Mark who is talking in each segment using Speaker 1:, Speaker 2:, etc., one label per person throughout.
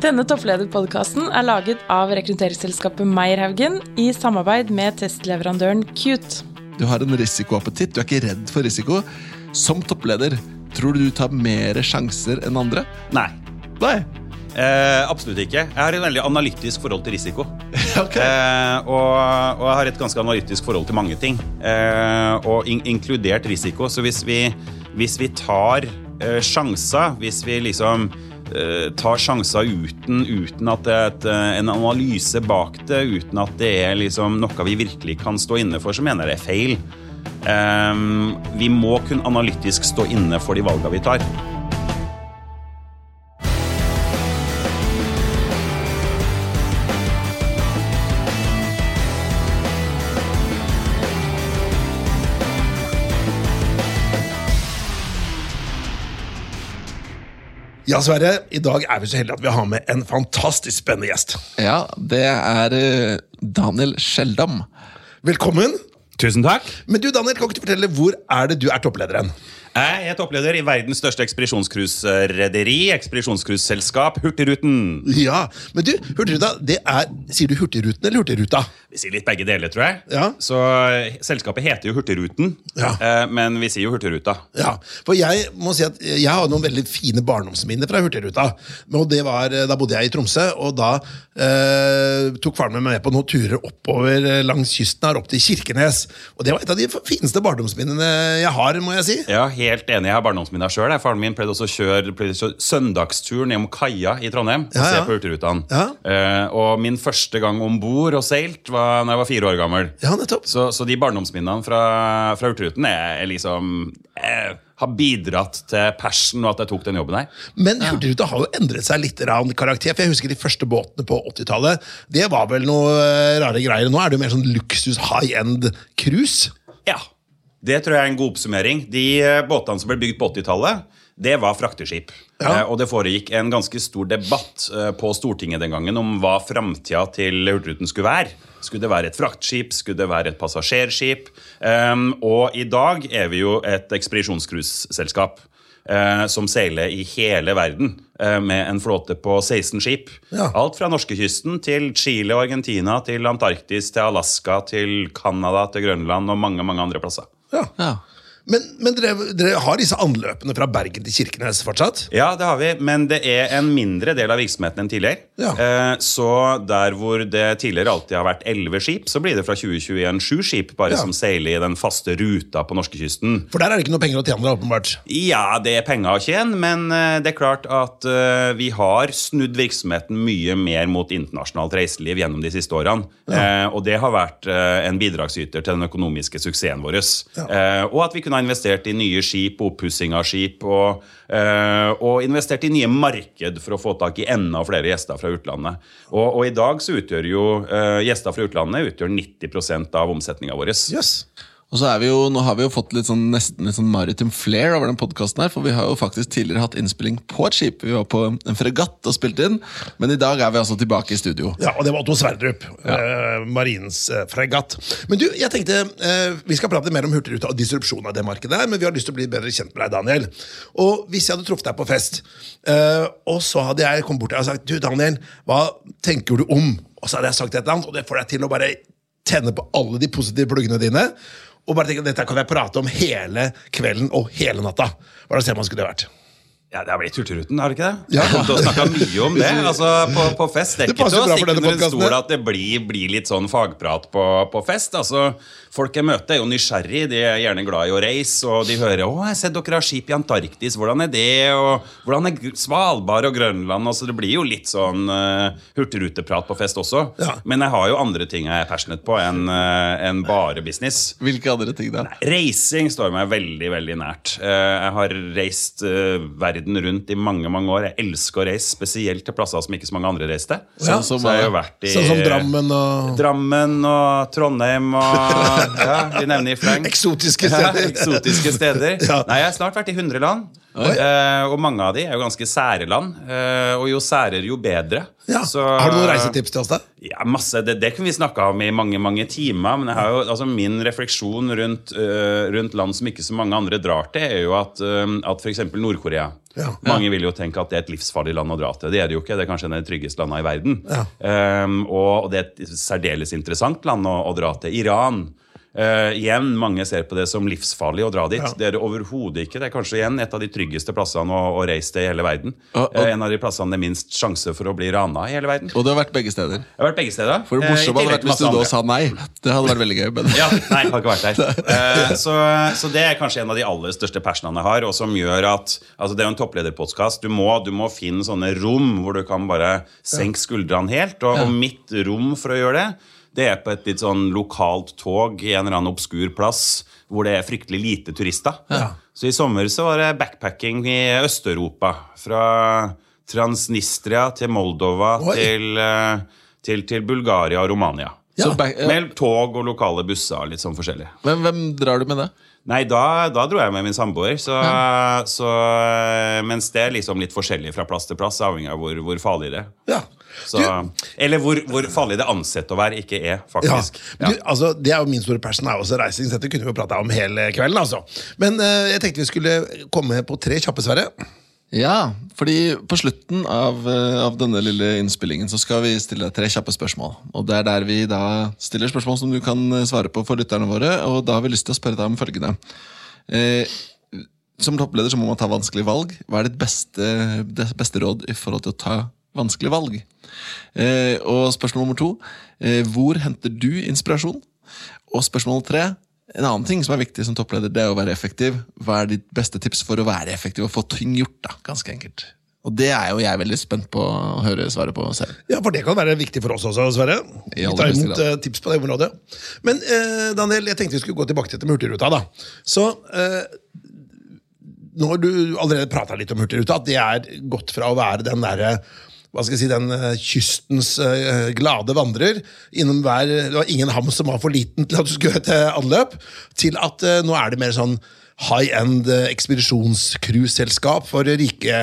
Speaker 1: Denne topplederpodkasten er laget av rekrutteringsselskapet Meierhaugen i samarbeid med testleverandøren Cute.
Speaker 2: Du har en risikoappetitt, du er ikke redd for risiko. Som toppleder, tror du du tar mer sjanser enn andre?
Speaker 3: Nei.
Speaker 2: Nei.
Speaker 3: Eh, absolutt ikke. Jeg har et veldig analytisk forhold til risiko.
Speaker 2: okay.
Speaker 3: Eh, og, og jeg har et ganske analytisk forhold til mange ting. Eh, og in inkludert risiko. Så hvis vi, hvis vi tar eh, sjanser, hvis vi liksom tar sjanser uten, uten at det er et, eh, en analyse bak det, uten at det er liksom noe vi virkelig kan stå inne for, så mener jeg det er feil. Um, vi må kun analytisk stå inne for de valgene vi tar.
Speaker 4: Ja, Sverre, i dag er vi så heldige at vi har med en fantastisk spennende gjest.
Speaker 2: Ja, det er eh, Daniel Skjeldam.
Speaker 4: Velkommen.
Speaker 3: Tusen takk.
Speaker 4: Men du, Daniel, kan ikke du fortelle hvor er det du er topplederen?
Speaker 3: Jeg er toppleder i verdens største ekspedisjonscruiserederi, ekspedisjonscruiseselskap Hurtigruten.
Speaker 4: Ja, men du, Hurtigruta, det er Sier du Hurtigruten eller Hurtigruta?
Speaker 3: Vi sier litt begge deler, tror jeg.
Speaker 4: Ja.
Speaker 3: Så eh, Selskapet heter jo Hurtigruten,
Speaker 4: Ja.
Speaker 3: eh, men vi sier jo Hurtigruta.
Speaker 4: Ja, for jeg må si at jeg har noen veldig fine barndomsminner fra Hurtigruta. Og det var, Da bodde jeg i Tromsø, og da eh, tok faren min med på noen turer oppover eh, langs kysten her, opp til Kirkenes. Og det var et av de fineste barndomsminnene jeg har, må jeg si.
Speaker 3: Ja, helt enig. Jeg har barndomsminner sjøl. Faren min pleide også å kjøre, pleide å kjøre søndagstur nedom kaia i Trondheim og
Speaker 4: Ja,
Speaker 3: se på Hurtigrutene.
Speaker 4: Ja.
Speaker 3: Eh, og min første gang om bord og seilt var da jeg var fire år gammel.
Speaker 4: Ja.
Speaker 3: Så, så de barndomsminnene fra, fra Hurtigruten er, er liksom eh, har bidratt til passion og at jeg tok den jobben her.
Speaker 4: Men Hurtigruta har jo endret seg litt rann karakter. For jeg husker de første båtene på 80-tallet. Det var vel noe eh, rare greier. Nå er det jo mer sånn luksus high end cruise.
Speaker 3: Det tror jeg er en god oppsummering. De eh, båtene som ble bygd på 80-tallet, det var frakteskip.
Speaker 4: Ja.
Speaker 3: Eh, og det foregikk en ganske stor debatt eh, på Stortinget den gangen om hva framtida til Hurtigruten skulle være. Skulle det være et fraktskip? Skulle det være et passasjerskip? Um, og i dag er vi jo et ekspedisjonscruiseselskap. som seiler i hele verden med en flåte på 16 skip.
Speaker 4: Ja.
Speaker 3: Alt fra norskekysten til Chile og Argentina, til Antarktis, til Alaska, til Canada, til Grønland og mange mange andre plasser.
Speaker 4: Ja. Men, men dere, dere har disse anløpene fra Bergen til Kirkenes fortsatt?
Speaker 3: Ja, det har vi, men det er en mindre del av virksomheten enn tidligere.
Speaker 4: Ja.
Speaker 3: Eh, så der hvor det tidligere alltid har vært elleve skip, så blir det fra 2021 sju skip bare
Speaker 4: Ja.
Speaker 3: som seiler i den faste ruta på norskekysten.
Speaker 4: For der er det ikke noe penger å tjene, åpenbart.
Speaker 3: Ja, det er penger å tjene, men eh, det er klart at eh, vi har snudd virksomheten mye mer mot internasjonalt reiseliv gjennom de siste årene. Eh, og det har vært en bidragsyter til den økonomiske suksessen vår. Og at vi kunne ha investert i nye skip, oppussing av skip, og, eh, og investert i nye marked for å få tak i enda flere gjester fra utlandet. Og, og i dag så utgjør jo eh, gjester fra utlandet utgjør 90% av omsetninga vår.
Speaker 4: Yes.
Speaker 2: Og så er vi jo, Nå har vi jo fått litt sånn, nesten litt sånn maritim flair over den podkasten for vi har jo faktisk tidligere hatt innspilling på et skip. Vi var på en fregatt og spilte inn, men i dag er vi altså tilbake i studio.
Speaker 4: Ja, og det var Otto Sverdrup, eh, marinens eh, fregatt. Men du, jeg tenkte eh, vi skal prate mer om Hurtigruta og disrupsjon av det markedet her, men vi har lyst til å bli bedre kjent med deg, Daniel. Og hvis jeg hadde truffet deg på fest, eh, og så hadde jeg kommet bort til deg og sagt Du, Daniel, hva tenker du om? Og så hadde jeg sagt et eller annet, og det får deg til å bare tenne på alle de positive pluggene dine. Og bare tenke at dette kan jeg prate om hele kvelden og hele natta. Hva det man skulle vært?
Speaker 3: Ja, Det har blitt Hurtigruten, har det ikke det?
Speaker 4: Ja.
Speaker 3: Jeg har kommet til å snakke mye om det. altså På, på fest det er ikke til å stikke under en stol at det blir, blir litt sånn fagprat på, på fest. altså Folk jeg møter, er jo nysgjerrig. De er gjerne glad i å reise. Og de hører 'Å, jeg ser dere har skip i Antarktis. Hvordan er det?' Og 'Hvordan er Svalbard og Grønland?' altså Det blir jo litt sånn uh, hurtigruteprat på fest også.
Speaker 4: Ja.
Speaker 3: Men jeg har jo andre ting jeg er passionate på enn uh, en bare business.
Speaker 2: Hvilke andre ting da?
Speaker 3: Reising står meg veldig veldig nært. Uh, Jeg har reist uh, verden rundt i mange mange år. Jeg elsker å reise, spesielt til plasser som ikke så mange andre reiste.
Speaker 2: Sånn som
Speaker 3: så jeg har vært i
Speaker 4: Sånn som Drammen og
Speaker 3: Drammen og Trondheim og ja, Vi nevner i fleng.
Speaker 4: eksotiske
Speaker 3: Ja,
Speaker 4: steder.
Speaker 3: eksotiske steder.
Speaker 4: Ja.
Speaker 3: Nei, Jeg har snart vært i 100 land. Eh, og mange av de er jo ganske sære land. Eh, og jo særere, jo bedre.
Speaker 4: Ja.
Speaker 3: Så-
Speaker 4: Har du noen reisetips til oss, da?
Speaker 3: Ja, masse. Det, det kunne vi snakka om i mange mange timer. Men jo, altså min refleksjon rundt, øh, rundt land som ikke så mange andre drar til, er jo at, at f.eks. Nord-Korea
Speaker 4: Ja.
Speaker 3: Mange vil jo tenke at det er et livsfarlig land å dra til. Det er det jo ikke. Det er kanskje en av de tryggeste landene i verden. Um, og, og det er et særdeles interessant land å, å dra til. Iran. Uh, igjen, Mange ser på det som livsfarlig å dra dit.
Speaker 4: Ja.
Speaker 3: Det er det overhodet ikke. Det er kanskje igjen et av de tryggeste plassene å, å reise til i hele verden.
Speaker 2: Og- og-
Speaker 3: Uh, en av de plassene det er minst sjanse for å bli rana i hele verden.
Speaker 2: Og du har vært begge steder.
Speaker 3: Jeg har vært begge steder.
Speaker 2: For det
Speaker 3: Eh,
Speaker 2: morsomme hadde vært hvis du da sa nei. Det hadde vært veldig gøy. Men.
Speaker 3: Ja, nei, jeg har ikke vært der. Eh, så, så det er kanskje en av de aller største passionene jeg har, og som gjør at altså Det er jo en topplederpodkast. Du, må- du må finne sånne rom hvor du kan bare senke skuldrene helt. Og, og mitt rom for å gjøre det, det er på et litt sånn lokalt tog i en eller annen obskur plass hvor det er fryktelig lite turister. Så i sommer så var det backpacking i Øst-Europa. Fra Transnistria til Moldova til, eh, til, til Bulgaria og Romania.
Speaker 2: Så back, ja.
Speaker 3: Med tog og lokale busser. litt sånn forskjellig.
Speaker 2: hvem, hvem drar du med det?
Speaker 3: Nei, da, da dro jeg med min samboer. Så, så, mens det er liksom litt forskjellig fra plass til plass, avhengig av hvor, hvor farlig det er.
Speaker 4: Ja.
Speaker 3: Så, eller hvor, hvor farlig det ansett å være, ikke er,
Speaker 4: Ja.
Speaker 3: faktisk.
Speaker 4: Du, altså, det er jo min store passion, er også reising. Dette kunne vi jo prata om hele kvelden. altså. Men uh, jeg tenkte vi skulle komme på tre kjappe, Sverre.
Speaker 2: Ja, fordi på slutten av, eh, av denne lille innspillingen så skal vi stille deg tre kjappe spørsmål. Og det er der vi da stiller spørsmål som du kan eh, svare på for lytterne våre. Og da har vi lyst til å spørre deg om følgende. Eh, som toppleder så må man ta vanskelige valg. Hva er ditt beste, beste råd i forhold til å ta vanskelige valg? Eh, og spørsmål nummer to. Eh, hvor henter du inspirasjon? Og spørsmål tre. En annen ting som er viktig som toppleder, det er å være effektiv. Hva er ditt beste tips for å være effektiv og få ting gjort? da, ganske enkelt. Og det er jo jeg veldig spent på å høre svaret på selv.
Speaker 4: Ja, for det kan være viktig for oss også, Sverre. Vi tar imot eh, tips på det området. Men eh, Daniel, jeg tenkte vi skulle gå tilbake til dette med Hurtigruta. da. Så eh, nå har du allerede prata litt om Hurtigruta, at det er gått fra å være den derre hva skal jeg si, den eh, kystens eh, glade vandrer. Innom hver, det var ingen ham som var for liten til at du skulle til anløp. Til at eh, nå er det mer sånn high end ekspedisjonscruiseselskap for rike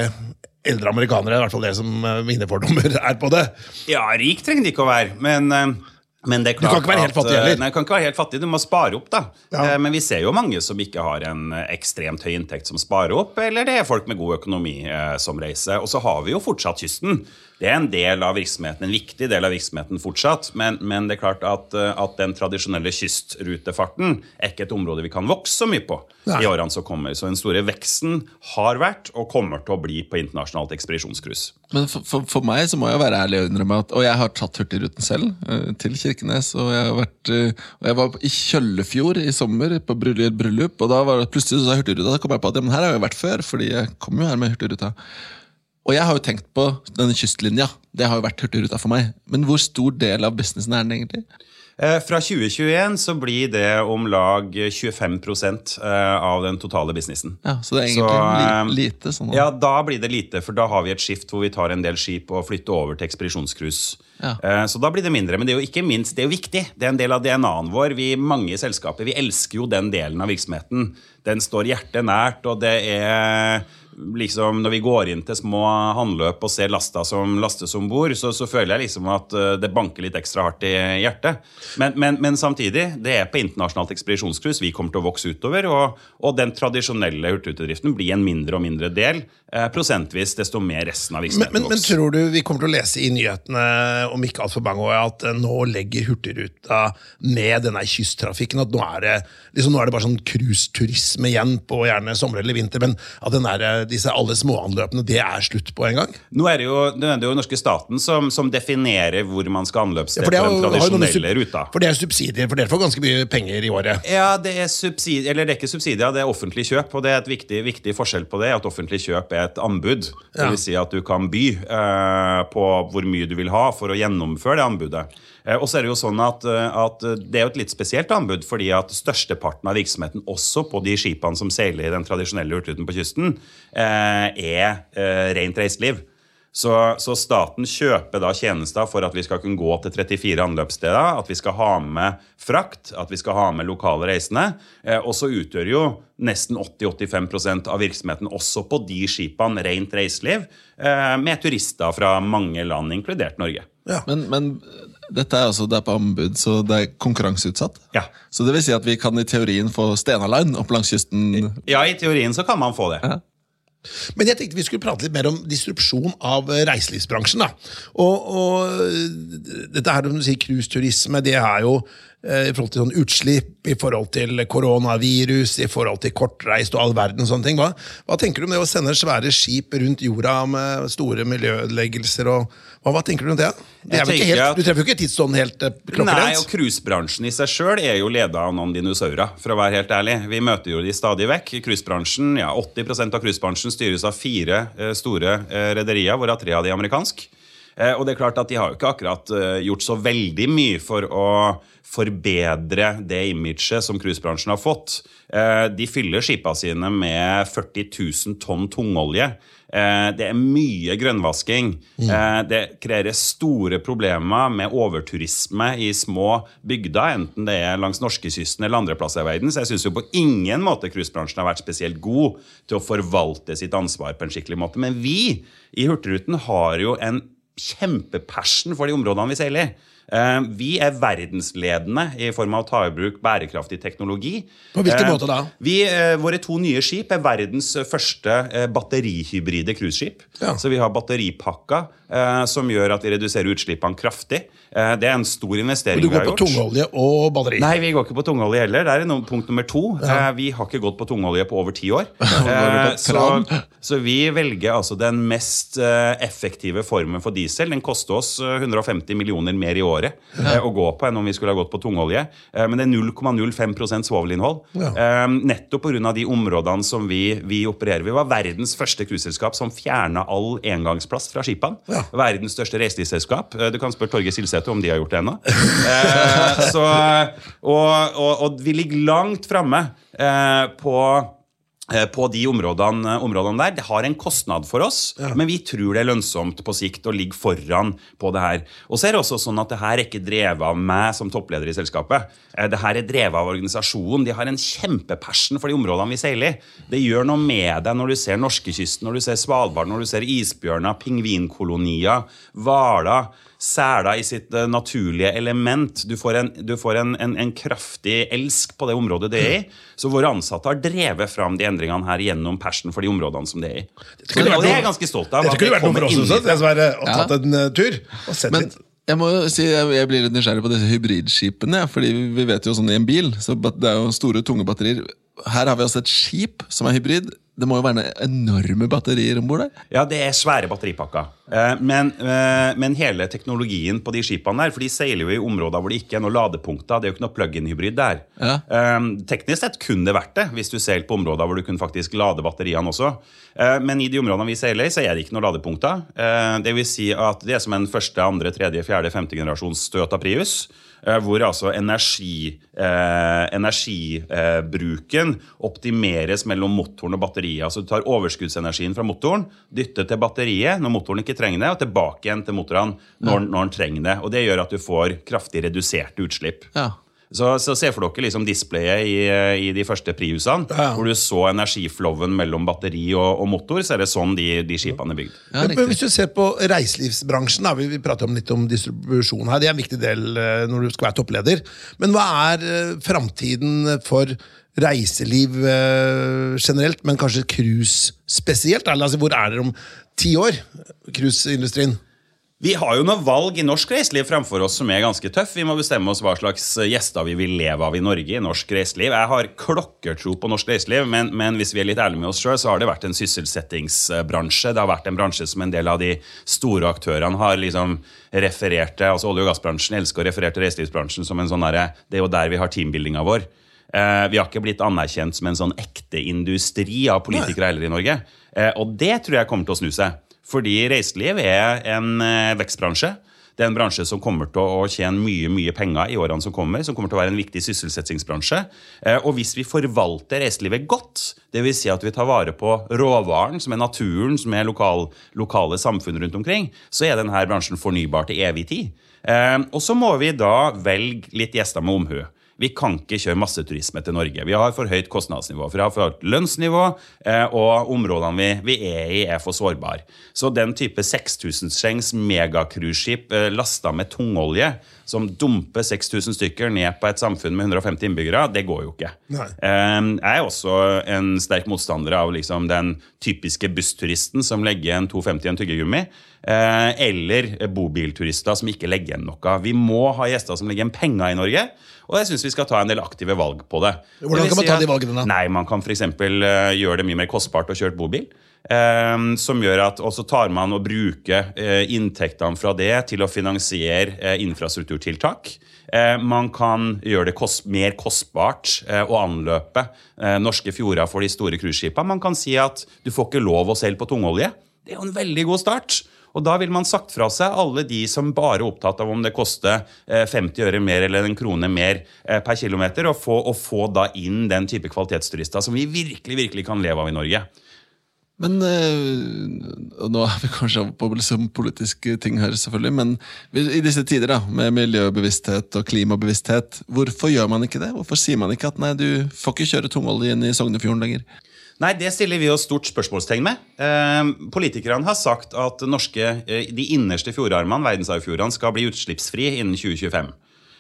Speaker 4: eldre amerikanere. I hvert fall det som eh, mine fordommer er på det.
Speaker 3: Ja, rik trenger det ikke å være, men, eh, men det er
Speaker 4: Du kan ikke være helt fattig
Speaker 3: eh,
Speaker 4: heller.
Speaker 3: Nei, kan ikke være helt fattig, du må spare opp, da.
Speaker 4: Ja.
Speaker 3: Eh, Men vi ser jo mange som ikke har en eh, ekstremt høy inntekt som sparer opp, eller det er folk med god økonomi eh, som reiser. Og så har vi jo fortsatt kysten. Det er en del av virksomheten, en viktig del av virksomheten fortsatt, men, men det er klart at, eh, at den tradisjonelle kystrutefarten er ikke et område vi kan vokse så mye på
Speaker 4: Nei.
Speaker 3: i årene som kommer. Så den store veksten har vært og kommer til å bli på internasjonalt ekspedisjonscruise.
Speaker 2: Men for, for, for meg så må jeg være ærlig og innrømme at Og jeg har tatt Hurtigruten selv, eh, til Kirkenes. Og jeg, har vært, eh, og jeg var i Kjøllefjord i sommer på bryllup. Og da var det plutselig så sa Hurtigruta, da kom jeg på at ja, men her har jeg vært før. Fordi jeg kom jo her med Hurtigruta. Og jeg har jo tenkt på denne kystlinja. Det har jo vært Hurtigruta for meg. Men hvor stor del av businessen er den egentlig?
Speaker 3: Eh, Fra 2021 så blir det om lag 25 eh, av den totale businessen.
Speaker 2: Ja, Så det er egentlig
Speaker 3: Så,
Speaker 2: li,
Speaker 3: eh,
Speaker 2: lite. sånn.
Speaker 3: Ja, da blir det lite, for da har vi et skift hvor vi tar en del skip og flytter over til ekspedisjonscruise.
Speaker 2: Ja.
Speaker 3: Så da blir det mindre. Men det er jo ikke minst, det er jo viktig. Det er en del av DNA-en vår. Vi mange selskaper vi elsker jo den delen av virksomheten. Den står hjertet nært, og det er liksom Når vi går inn til små handløp og ser lasta som lastes om bord, så, så føler jeg liksom at eh, det banker litt ekstra hardt i hjertet. Men, men, men samtidig, det er på internasjonalt ekspedisjonscruise vi kommer til å vokse utover. Og, og den tradisjonelle hurtigrutedriften blir en mindre og mindre del, prosentvis, desto mer resten av
Speaker 4: Men,
Speaker 3: virksomheten
Speaker 4: men, men
Speaker 3: vokser.
Speaker 4: tror du vi kommer til å lese i nyhetene om ikke altfor mange år at eh, nå legger Hurtigruta ned denne kysttrafikken? At nå er det, liksom, nå er det bare sånn cruiseturisme igjen på gjerne sommer eller vinter, men at den der, eh, disse alle småanløpene, det er slutt på en gang?
Speaker 3: Nå er det jo, det er jo den norske staten som, som definerer hvor man skal på
Speaker 4: er
Speaker 3: den tradisjonelle ruta.
Speaker 4: For det er subsidier, for dere får ganske mye penger i året.
Speaker 3: Ja, det er subsidier, eller det er ikke subsidier, det er offentlig kjøp. Og det er et viktig, viktig forskjell på det, at offentlig kjøp er et anbud. Det
Speaker 4: Ja.
Speaker 3: vil si at du kan by eh, på hvor mye du vil ha for å gjennomføre det anbudet. Eh, og så er det jo sånn at, eh, at det er jo et litt spesielt anbud, fordi at størsteparten av virksomheten, også på de skipene som seiler i den tradisjonelle hurtigruten på kysten, eh, er rent reiseliv. Så, så, staten kjøper da tjenester for at vi skal kunne gå til 34 anløpssteder, at vi skal ha med frakt, at vi skal ha med lokale reisende. Eh, og så utgjør jo nesten 80-85% av virksomheten også på de skipene rent reiseliv, eh, med turister fra mange land, inkludert Norge.
Speaker 2: Ja. Men, men, dette er altså det er på anbud, så det er konkurranseutsatt?
Speaker 3: Ja.
Speaker 2: Så det vil si at vi kan i teorien få Stena Line opp langs kysten?
Speaker 3: Ja, i teorien så kan man få det. Ja.
Speaker 4: Men jeg tenkte vi skulle prate litt mer om distrupsjon av eh, reiselivsbransjen. da. Og, og dette her, som du sier, cruiseturisme, det er jo Eh, i forhold til sånn utslipp, i forhold til koronavirus, i forhold til kortreist og all verden sånne ting. Hva, hva, tenker du om det å sende svære skip rundt jorda med store miljøødeleggelser? Hva, hva, tenker du om det? det helt, at, du treffer jo ikke tidsånden helt eh, klokkerent.
Speaker 3: Nei, og cruisebransjen i seg sjøl er jo leda av noen dinosaurer, for å være helt ærlig. Vi møter jo de stadig vekk. Cruisebransjen, ja, 80% av cruisebransjen styres av fire eh, store eh, rederier, hvorav tre av de amerikanske. Eh, og det er klart at de har jo ikke akkurat eh, gjort så veldig mye for å forbedre det imaget som cruisebransjen har fått. Eh, de fyller skipa sine med 40 000 tonn tungolje. Det er mye grønnvasking. Mm. Det kreerer store problemer med overturisme i små bygder, enten det er langs norskekysten eller andre plasser i verden. Så jeg syns på ingen måte cruisebransjen har vært spesielt god til å forvalte sitt ansvar på en skikkelig måte. Men vi i Hurtigruten har jo en kjempepassion for de områdene vi seiler i. Eh, vi er verdensledende i form av å ta i bruk bærekraftig teknologi.
Speaker 4: På hvilken eh, måte da?
Speaker 3: Vi, eh, våre to nye skip er verdens første batterihybride cruiseskip. Ja. Så vi har batteripakka som gjør at vi reduserer utslippene kraftig. Det er en stor investering
Speaker 4: vi har gjort. Du går på tungolje og batteri?
Speaker 3: Nei, vi går ikke på tungolje heller. Det er punkt nummer to. Ja. Vi har ikke gått på tungolje på over ti år. så, så, vi velger altså den mest effektive formen for diesel. Den koster oss 150 millioner mer i året ja. Eh, å gå på enn om vi skulle ha gått på tungolje. Eh, men det er 0,05% svovelinnhold. Ja. Eh, nettopp pga. de områdene som vi, vi, opererer. Vi var verdens første cruiseselskap som fjerna all engangsplast fra skipene. Ja. Verdens største reiselivsselskap. Du kan spørre Torgeir Silsæter om de har gjort det ennå. og, og, og, vi ligger langt framme på Eh, på de områdene, områdene, der. Det har en kostnad for oss, ja. men vi tror det er lønnsomt på sikt å ligge foran på det her. Og så er det også sånn at det her er ikke drevet av meg som toppleder i selskapet. Eh, det her er drevet av organisasjonen. De har en kjempepassion for de områdene vi seiler i. Det gjør noe med deg når du ser norskekysten, når du ser Svalbard, når du ser isbjørner, pingvinkolonier, hvaler seler i sitt uh, naturlige element. Du får, en, du får en, en, en, kraftig elsk på det området det er i. Så våre ansatte har drevet fram de endringene her gjennom passion for de områdene som det er i. Det, og det er jeg ganske stolt av.
Speaker 4: Dette kunne vært noe for oss også, Sverre, å tatt en uh, tur. og sett
Speaker 2: Men, jeg må si, jeg, blir litt nysgjerrig på disse hybridskipene. fordi vi vet jo sånn i en bil, så det er jo store, tunge batterier. Her har vi altså et skip som er hybrid. Det må jo være enorme batterier om bord der?
Speaker 3: Ja, det er svære batteripakker. Eh, men, eh, men, hele teknologien på de skipene der, for de seiler jo i områder hvor det ikke er noen ladepunkter. Det er jo ikke noe plug-in-hybrid der. Ja. Eh, teknisk sett kunne det vært det, hvis du seilte på områder hvor du kunne faktisk lade batteriene også. Men i de områdene vi seiler i, så er det ikke noen ladepunkter. Det vil si at det er som en første, andre, tredje, fjerde, femte generasjons Toyota Prius. Eh, hvor altså energi, eh, energibruken optimeres mellom motoren og batteriet. Altså Du tar overskuddsenergien fra motoren, dytter til batteriet når motoren ikke trenger det, og tilbake igjen til motorene når, når den trenger det. Og Det gjør at du får kraftig reduserte utslipp. Ja. Så, så se for dere liksom displayet i, i, de første Priusene, ja. hvor du så energiflowen mellom batteri og, og, motor. Så er det sånn de, de skipene er bygd.
Speaker 4: Ja, men, men, hvis du ser på reiselivsbransjen, da, vi, vi prater om litt om distribusjon her, det er en viktig del eh, når du skal være toppleder. Men hva er uh, framtiden for reiseliv uh, generelt, men kanskje cruise spesielt? Altså, hvor er dere om ti år? Cruiseindustrien?
Speaker 3: Vi har jo noe valg i norsk reiseliv fremfor oss som er ganske tøff. Vi må bestemme oss hva slags gjester vi vil leve av i Norge i norsk reiseliv. Jeg har klokkertro på norsk reiseliv, men, men hvis vi er litt ærlige med oss sjøl, så har det vært en sysselsettingsbransje. Det har vært en bransje som en del av de store aktørene har liksom referert til. Altså Olje- og gassbransjen elsker å referere til reiselivsbransjen som en sånn derre Det er jo der vi har teambuildinga vår. Eh, vi har ikke blitt anerkjent som en sånn ekte industri av politikere heller i Norge. Eh, og det tror jeg kommer til å snu seg. Fordi reiseliv er en eh, vekstbransje. Det er en bransje som kommer til å tjene mye mye penger i årene som kommer. Som kommer til å være en viktig sysselsettingsbransje. Eh, og hvis vi forvalter reiselivet godt, dvs. Si at vi tar vare på råvaren, som er naturen, som er lokal, lokale samfunn rundt omkring, så er denne bransjen fornybar til evig tid. Eh, og så må vi da velge litt gjester med omhu. Vi kan ikke kjøre masseturisme til Norge. Vi har for høyt kostnadsnivå. For vi har for høyt lønnsnivå, eh, og områdene vi, vi, er i, er for sårbare. Så den type 6000-skjengs megacruiseskip eh, lasta med tungolje, som dumper 6000 stykker ned på et samfunn med 150 innbyggere, det går jo ikke.
Speaker 4: Nei.
Speaker 3: Eh, jeg er også en sterk motstander av liksom den typiske bussturisten som legger igjen 250 i en tyggegummi. Eller bobilturister som ikke legger igjen noe. Vi må ha gjester som legger igjen penger i Norge. Og jeg syns vi skal ta en del aktive valg på det.
Speaker 4: Hvordan kan man ta de valgene da?
Speaker 3: Nei, Man kan f.eks. Uh, gjøre det mye mer kostbart å kjøre bobil. eh, som gjør at også tar man og bruker eh, inntektene fra det til å finansiere eh, infrastrukturtiltak. Eh, man kan gjøre det kost, mer kostbart eh, å anløpe eh, norske fjorder for de store cruiseskipene. Man kan si at du får ikke lov å selge på tungolje. Det er jo en veldig god start. Og da vil man sagt fra seg alle de som bare er opptatt av om det koster eh, 50 øre mer eller en krone mer eh, per kilometer, og få, og få da inn den type kvalitetsturister som vi virkelig, virkelig kan leve av i Norge.
Speaker 2: Men øh, Nå er vi kanskje på liksom politiske ting her, selvfølgelig, men i disse tider da, med miljøbevissthet og klimabevissthet, hvorfor gjør man ikke det? Hvorfor sier man ikke at nei, du får ikke kjøre tungolje inn i Sognefjorden lenger?
Speaker 3: Nei, det stiller vi oss stort spørsmålstegn med. Eh, politikerne har sagt at norske, eh, de innerste fjordarmene, verdensarvfjordene, skal bli utslippsfrie innen 2025.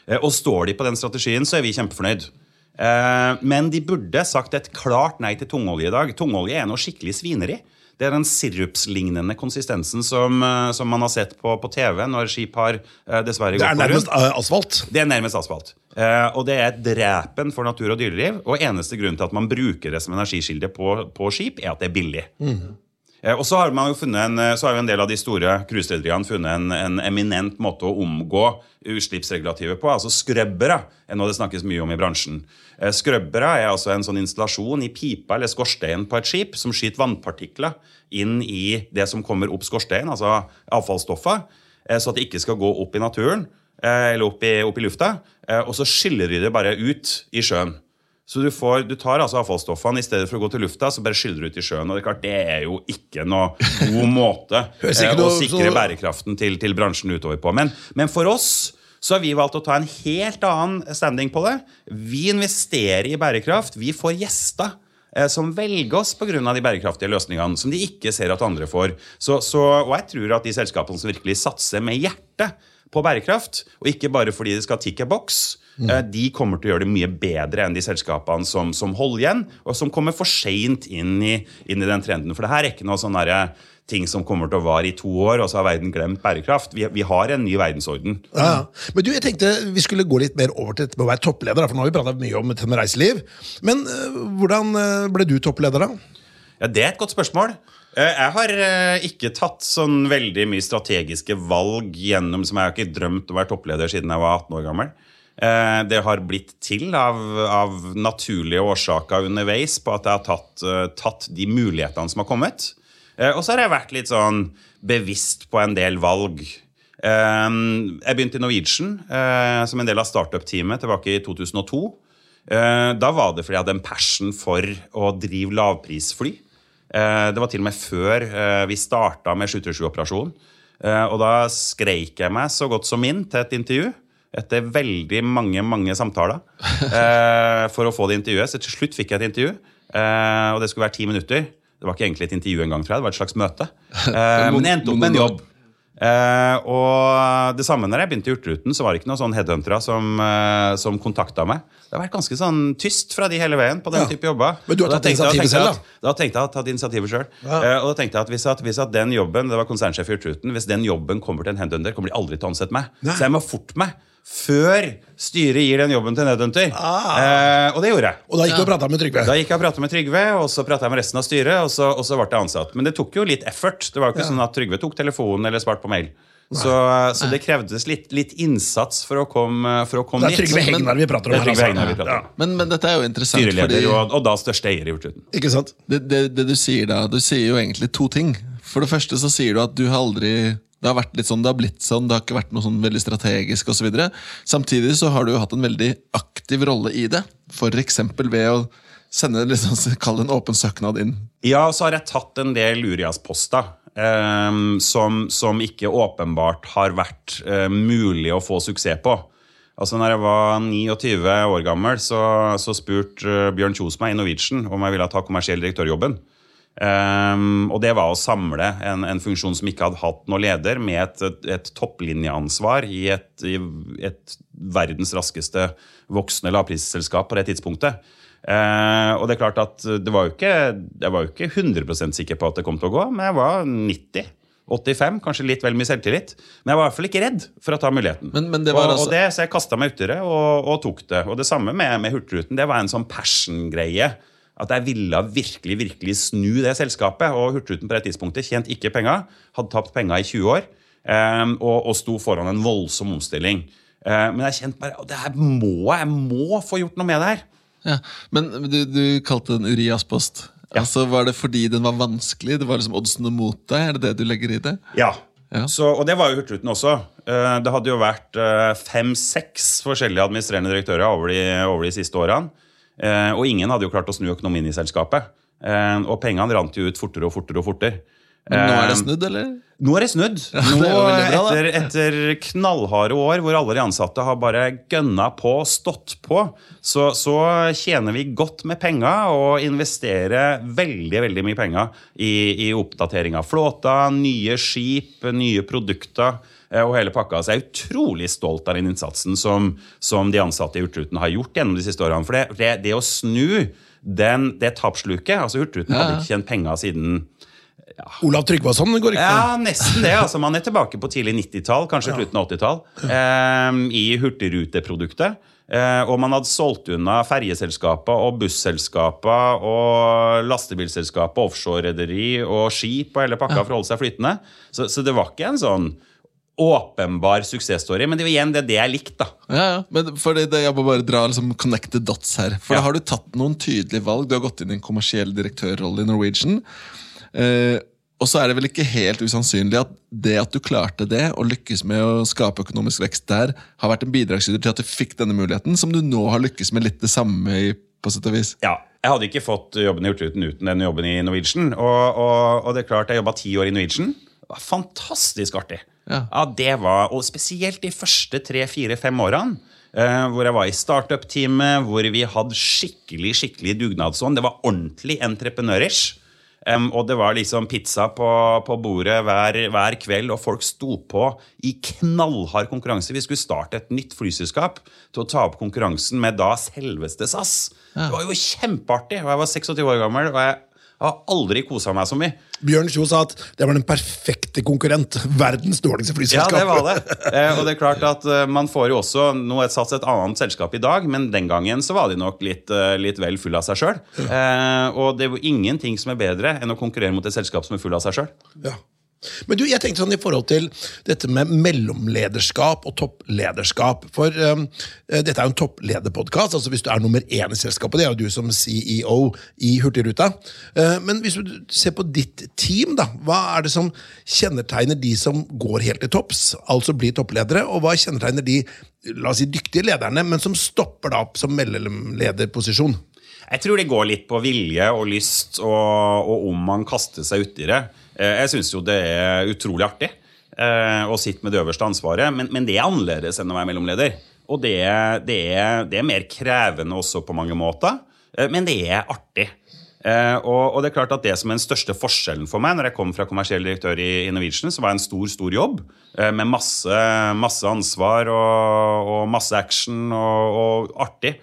Speaker 3: Eh, og står de på den strategien, så er vi kjempefornøyd. Eh, men de burde sagt et klart nei til tungolje i dag. Tungolje er noe skikkelig svineri. Det er den sirupslignende konsistensen som, eh, som man har sett på, på TV når skip har eh, dessverre
Speaker 4: Det er
Speaker 3: gått på
Speaker 4: nærmest
Speaker 3: er
Speaker 4: nærmest asfalt.
Speaker 3: Det er nærmest asfalt. Eh, og det er drepen for natur og dyreliv. Og eneste grunn til at man bruker det som energikilde på, på skip, er at det er billig. Eh, og så har, man jo en, eh, så har jo en del av de store cruiserederiene funnet en, en eminent måte å omgå utslippsregulativet på. Altså Skrøbbere er noe det snakkes mye om i bransjen. Eh, Skrøbbere er altså en sånn installasjon i pipa eller skorsteinen på et skip som skyter vannpartikler inn i det som kommer opp skorsteinen, altså avfallsstoffer, eh, så at det ikke skal gå opp i naturen eh, eller opp i, opp i lufta. eh, Og så skyller de det bare ut i sjøen. Så du, får, du tar altså avfallsstoffene i stedet for å gå til lufta, så bare skyller du ut i sjøen. Og det er klart, det er jo ikke noe god måte eh, å sikre bærekraften til, til bransjen utover på. Men, men for oss så har vi valgt å ta en helt annen standing på det. Vi investerer i bærekraft. Vi får gjester eh, som velger oss pga. de bærekraftige løsningene som de ikke ser at andre får. Så, så, og jeg tror at de selskapene som virkelig satser med hjertet på bærekraft, og ikke bare fordi det skal tikke boks, Mm. de kommer til å gjøre det mye bedre enn de selskapene som, som holder igjen, og som kommer for seint inn, i- inn i den trenden. For det her er ikke noe sånn derre ting som kommer til å vare i to år, og så har verden glemt bærekraft. Vi, vi har en ny verdensorden.
Speaker 4: Ja. Men du, jeg tenkte vi skulle gå litt mer over til dette med å være toppleder. For nå har vi prata mye om dette med reiseliv. Men eh, hvordan eh, ble du toppleder, da?
Speaker 3: Ja, Det er et godt spørsmål. Eh, Jeg har eh, ikke tatt sånn veldig mye strategiske valg gjennom som jeg har ikke drømt å være toppleder siden jeg var 18 år gammel. Eh, Det har blitt til av, av naturlige årsaker underveis på at jeg har tatt, tatt de mulighetene som har kommet. Og så har jeg vært litt sånn bevisst på en del valg. Jeg begynte i Norwegian som en del av startup-teamet tilbake i 2002. Eh, Da var det fordi jeg hadde en passion for å drive lavprisfly. Eh, Det var til og med før eh, vi starta med 737-operasjonen. Eh, Og da skreik jeg meg så godt som inn til et intervju. Etter veldig mange mange samtaler for å få det intervjuet. Så til slutt fikk jeg et intervju, og det skulle være ti minutter. Det var ikke egentlig et intervju engang, tror jeg. Det var et slags møte. Men jeg endte opp med en jobb. Eh, og det samme når jeg begynte i Hurtigruten, så var det ikke noen sånn headhuntere som, uh, som kontakta meg. Det har vært ganske sånn tyst fra de hele veien på den
Speaker 4: Ja.
Speaker 3: type jobber.
Speaker 4: Men du har tatt initiativet selv,
Speaker 3: at- Da tenkte jeg at tatt initiativet sjøl.
Speaker 4: Ja.
Speaker 3: og da tenkte jeg at hvis, at hvis at den jobben det var konsernsjef i Hurtigruten, hvis den jobben kommer til en headhunter, kommer de aldri til å ansette meg.
Speaker 4: Nei.
Speaker 3: Så jeg må forte meg før styret gir den jobben til Nedhunter.
Speaker 4: Ah.
Speaker 3: Eh, og det gjorde jeg.
Speaker 4: Og da gikk du og prata med Trygve?
Speaker 3: Da gikk jeg og pratet med Trygve, og så pratet jeg med resten av styret, og så, og så ble jeg ansatt. Men det tok jo litt effort. Det var jo ikke sånn at Trygve tok telefonen eller svarte på mail. Så, så det krevdes litt, litt innsats for å komme, for å komme
Speaker 4: Det er Trygve
Speaker 3: dit.
Speaker 4: Hegnar vi prater om
Speaker 3: Det er
Speaker 4: her.
Speaker 3: Trygve Hegnar vi
Speaker 4: altså.
Speaker 3: prater om.
Speaker 4: Ja.
Speaker 2: Men, men dette er jo interessant, fordi
Speaker 3: Styreleder og, og da største eier i Hurtigruten.
Speaker 4: Ikke sant?
Speaker 2: det, det, det du sier da, du sier jo egentlig to ting. For det første så sier du at du har aldri Det har vært litt sånn, det har blitt sånn, det har ikke vært noe sånn veldig strategisk osv. Samtidig så har du jo hatt en veldig aktiv rolle i det. F.eks. ved å sende liksom, kall en åpen søknad inn.
Speaker 3: Ja, så har jeg tatt en del Urias-poster. Eh, som, som, ikke åpenbart har vært eh, mulig å få suksess på. Altså når jeg var 29 år gammel, så, så spurte uh, Bjørn Kjos meg i Norwegian om jeg ville ta kommersiell direktørjobben. Um, og det var å samle en, en, funksjon som ikke hadde hatt noen leder, med et, et, et topplinjeansvar i et, i et, verdens raskeste voksende lavprisselskap på det tidspunktet. Uh, og det er klart at det var jo ikke, Jeg var jo ikke 100 sikker på at det kom til å gå, men jeg var 90 85, kanskje litt vel mye selvtillit. Men jeg var i hvert fall ikke redd for å ta muligheten.
Speaker 2: Men, men det
Speaker 3: og,
Speaker 2: altså...
Speaker 3: og det, så jeg kasta meg uti det og, og, tok det. Og det samme med, med Hurtigruten. Det var en sånn passion-greie. At jeg ville virkelig virkelig snu det selskapet. Og Hurtigruten på det tidspunktet tjente ikke penger. Hadde tapt penger i 20 år. Um, og, og sto foran en voldsom omstilling. Uh, men jeg kjente bare det her må jeg må få gjort noe med det her.
Speaker 2: Ja, Men du, du kalte den Urias-post. Ja. Altså, Var det fordi den var vanskelig? Det var liksom oddsene mot deg? Er det det du legger i det?
Speaker 3: Ja. ja. Så, og det var jo Hurtigruten også. Eh, det hadde jo vært eh, fem-seks forskjellige administrerende direktører over de, over de siste årene. Eh, og ingen hadde jo klart å snu økonomien i selskapet. Og pengene rant jo ut fortere og fortere og fortere.
Speaker 2: Men nå er det snudd, eller?
Speaker 3: Nå er det snudd. Nå, etter, etter, knallharde år hvor alle de ansatte har bare gønna på, stått på, så, så tjener vi godt med penger og investerer veldig veldig mye penger i, i oppdatering av flåta, nye skip, nye produkter eh, og hele pakka. Så jeg er utrolig stolt av den innsatsen som, som de ansatte i Hurtigruten har gjort gjennom de siste årene. For det, det, det å snu den, det tapssluket altså Hurtigruten ja. hadde ikke tjent penger siden
Speaker 4: ja. Olav Tryggvason går ikke
Speaker 3: Ja, nesten det. altså Man er tilbake på tidlig 90-tall, kanskje ja. slutten av 80-tall, eh, i hurtigruteproduktet. Eh, og man hadde solgt unna ferjeselskaper og busselskaper og lastebilselskaper, offshorerederi og skip og hele pakka for å holde seg flytende. Så, så, det var ikke en sånn åpenbar suksessstory, men det er igjen det, det jeg likte. da.
Speaker 2: Ja, ja, men for det, det, Jeg må bare dra liksom connected dots her. For ja. da har du tatt noen tydelige valg. Du har gått inn i en kommersiell direktørrolle i Norwegian. Eh, og så er det vel ikke helt usannsynlig at det at du klarte det, og lykkes med å skape økonomisk vekst der, har vært en bidragsyter til at du fikk denne muligheten, som du nå har lykkes med litt det samme i, på sett og vis.
Speaker 3: Ja, jeg hadde ikke fått jobben i Hurtigruten uten den jobben i Norwegian. Og, og, og det er klart, jeg jobba ti år i Norwegian. Det var fantastisk artig. Ja. ja. det var, Og spesielt de første tre, fire, fem årene. Uh, hvor jeg var i startup-teamet, hvor vi hadde skikkelig skikkelig dugnadsånd. Det var ordentlig entreprenørish. Um, og det var liksom pizza på, på bordet hver, hver, kveld, og folk sto på i knallhard konkurranse. Vi skulle starte et nytt flyselskap til å ta opp konkurransen med da selveste SAS. Ja. Det var jo kjempeartig. Og jeg var 26 år gammel, og jeg har aldri kosa meg så mye.
Speaker 4: Bjørn Kjos sa at det var den perfekte konkurrent. Verdens dårligste flyselskap.
Speaker 3: Ja, det var det. Eh, og det er klart at eh, man får jo også Nå et sats et annet selskap i dag, men den gangen så var de nok litt, eh, litt vel full av seg sjøl. Eh, og det er jo ingenting som er bedre enn å konkurrere mot et selskap som er full av seg sjøl.
Speaker 4: Ja. Men du, jeg tenkte sånn i forhold til dette med mellomlederskap og topplederskap. For um, dette er jo en topplederpodkast. Altså hvis du er nummer én i selskapet, det er jo du som CEO i Hurtigruta. Uh, men hvis du ser på ditt team, da, hva er det som kjennetegner de som går helt til topps, altså blir toppledere, og hva kjennetegner de la oss si, dyktige lederne, men som stopper da opp som mellomlederposisjon?
Speaker 3: Jeg tror det går litt på vilje og lyst, og, og om man kaster seg uti det. Eh, jeg syns jo det er utrolig artig eh, å sitte med det øverste ansvaret, men, men, det er annerledes enn å være mellomleder. Og det, det, er, det, er, mer krevende også på mange måter, eh, men det er artig. Og, og, det er klart at det som er den største forskjellen for meg når jeg kom fra kommersiell direktør i, i Norwegian, så var det en stor stor jobb med masse, masse ansvar og, og, masse action og, og artig.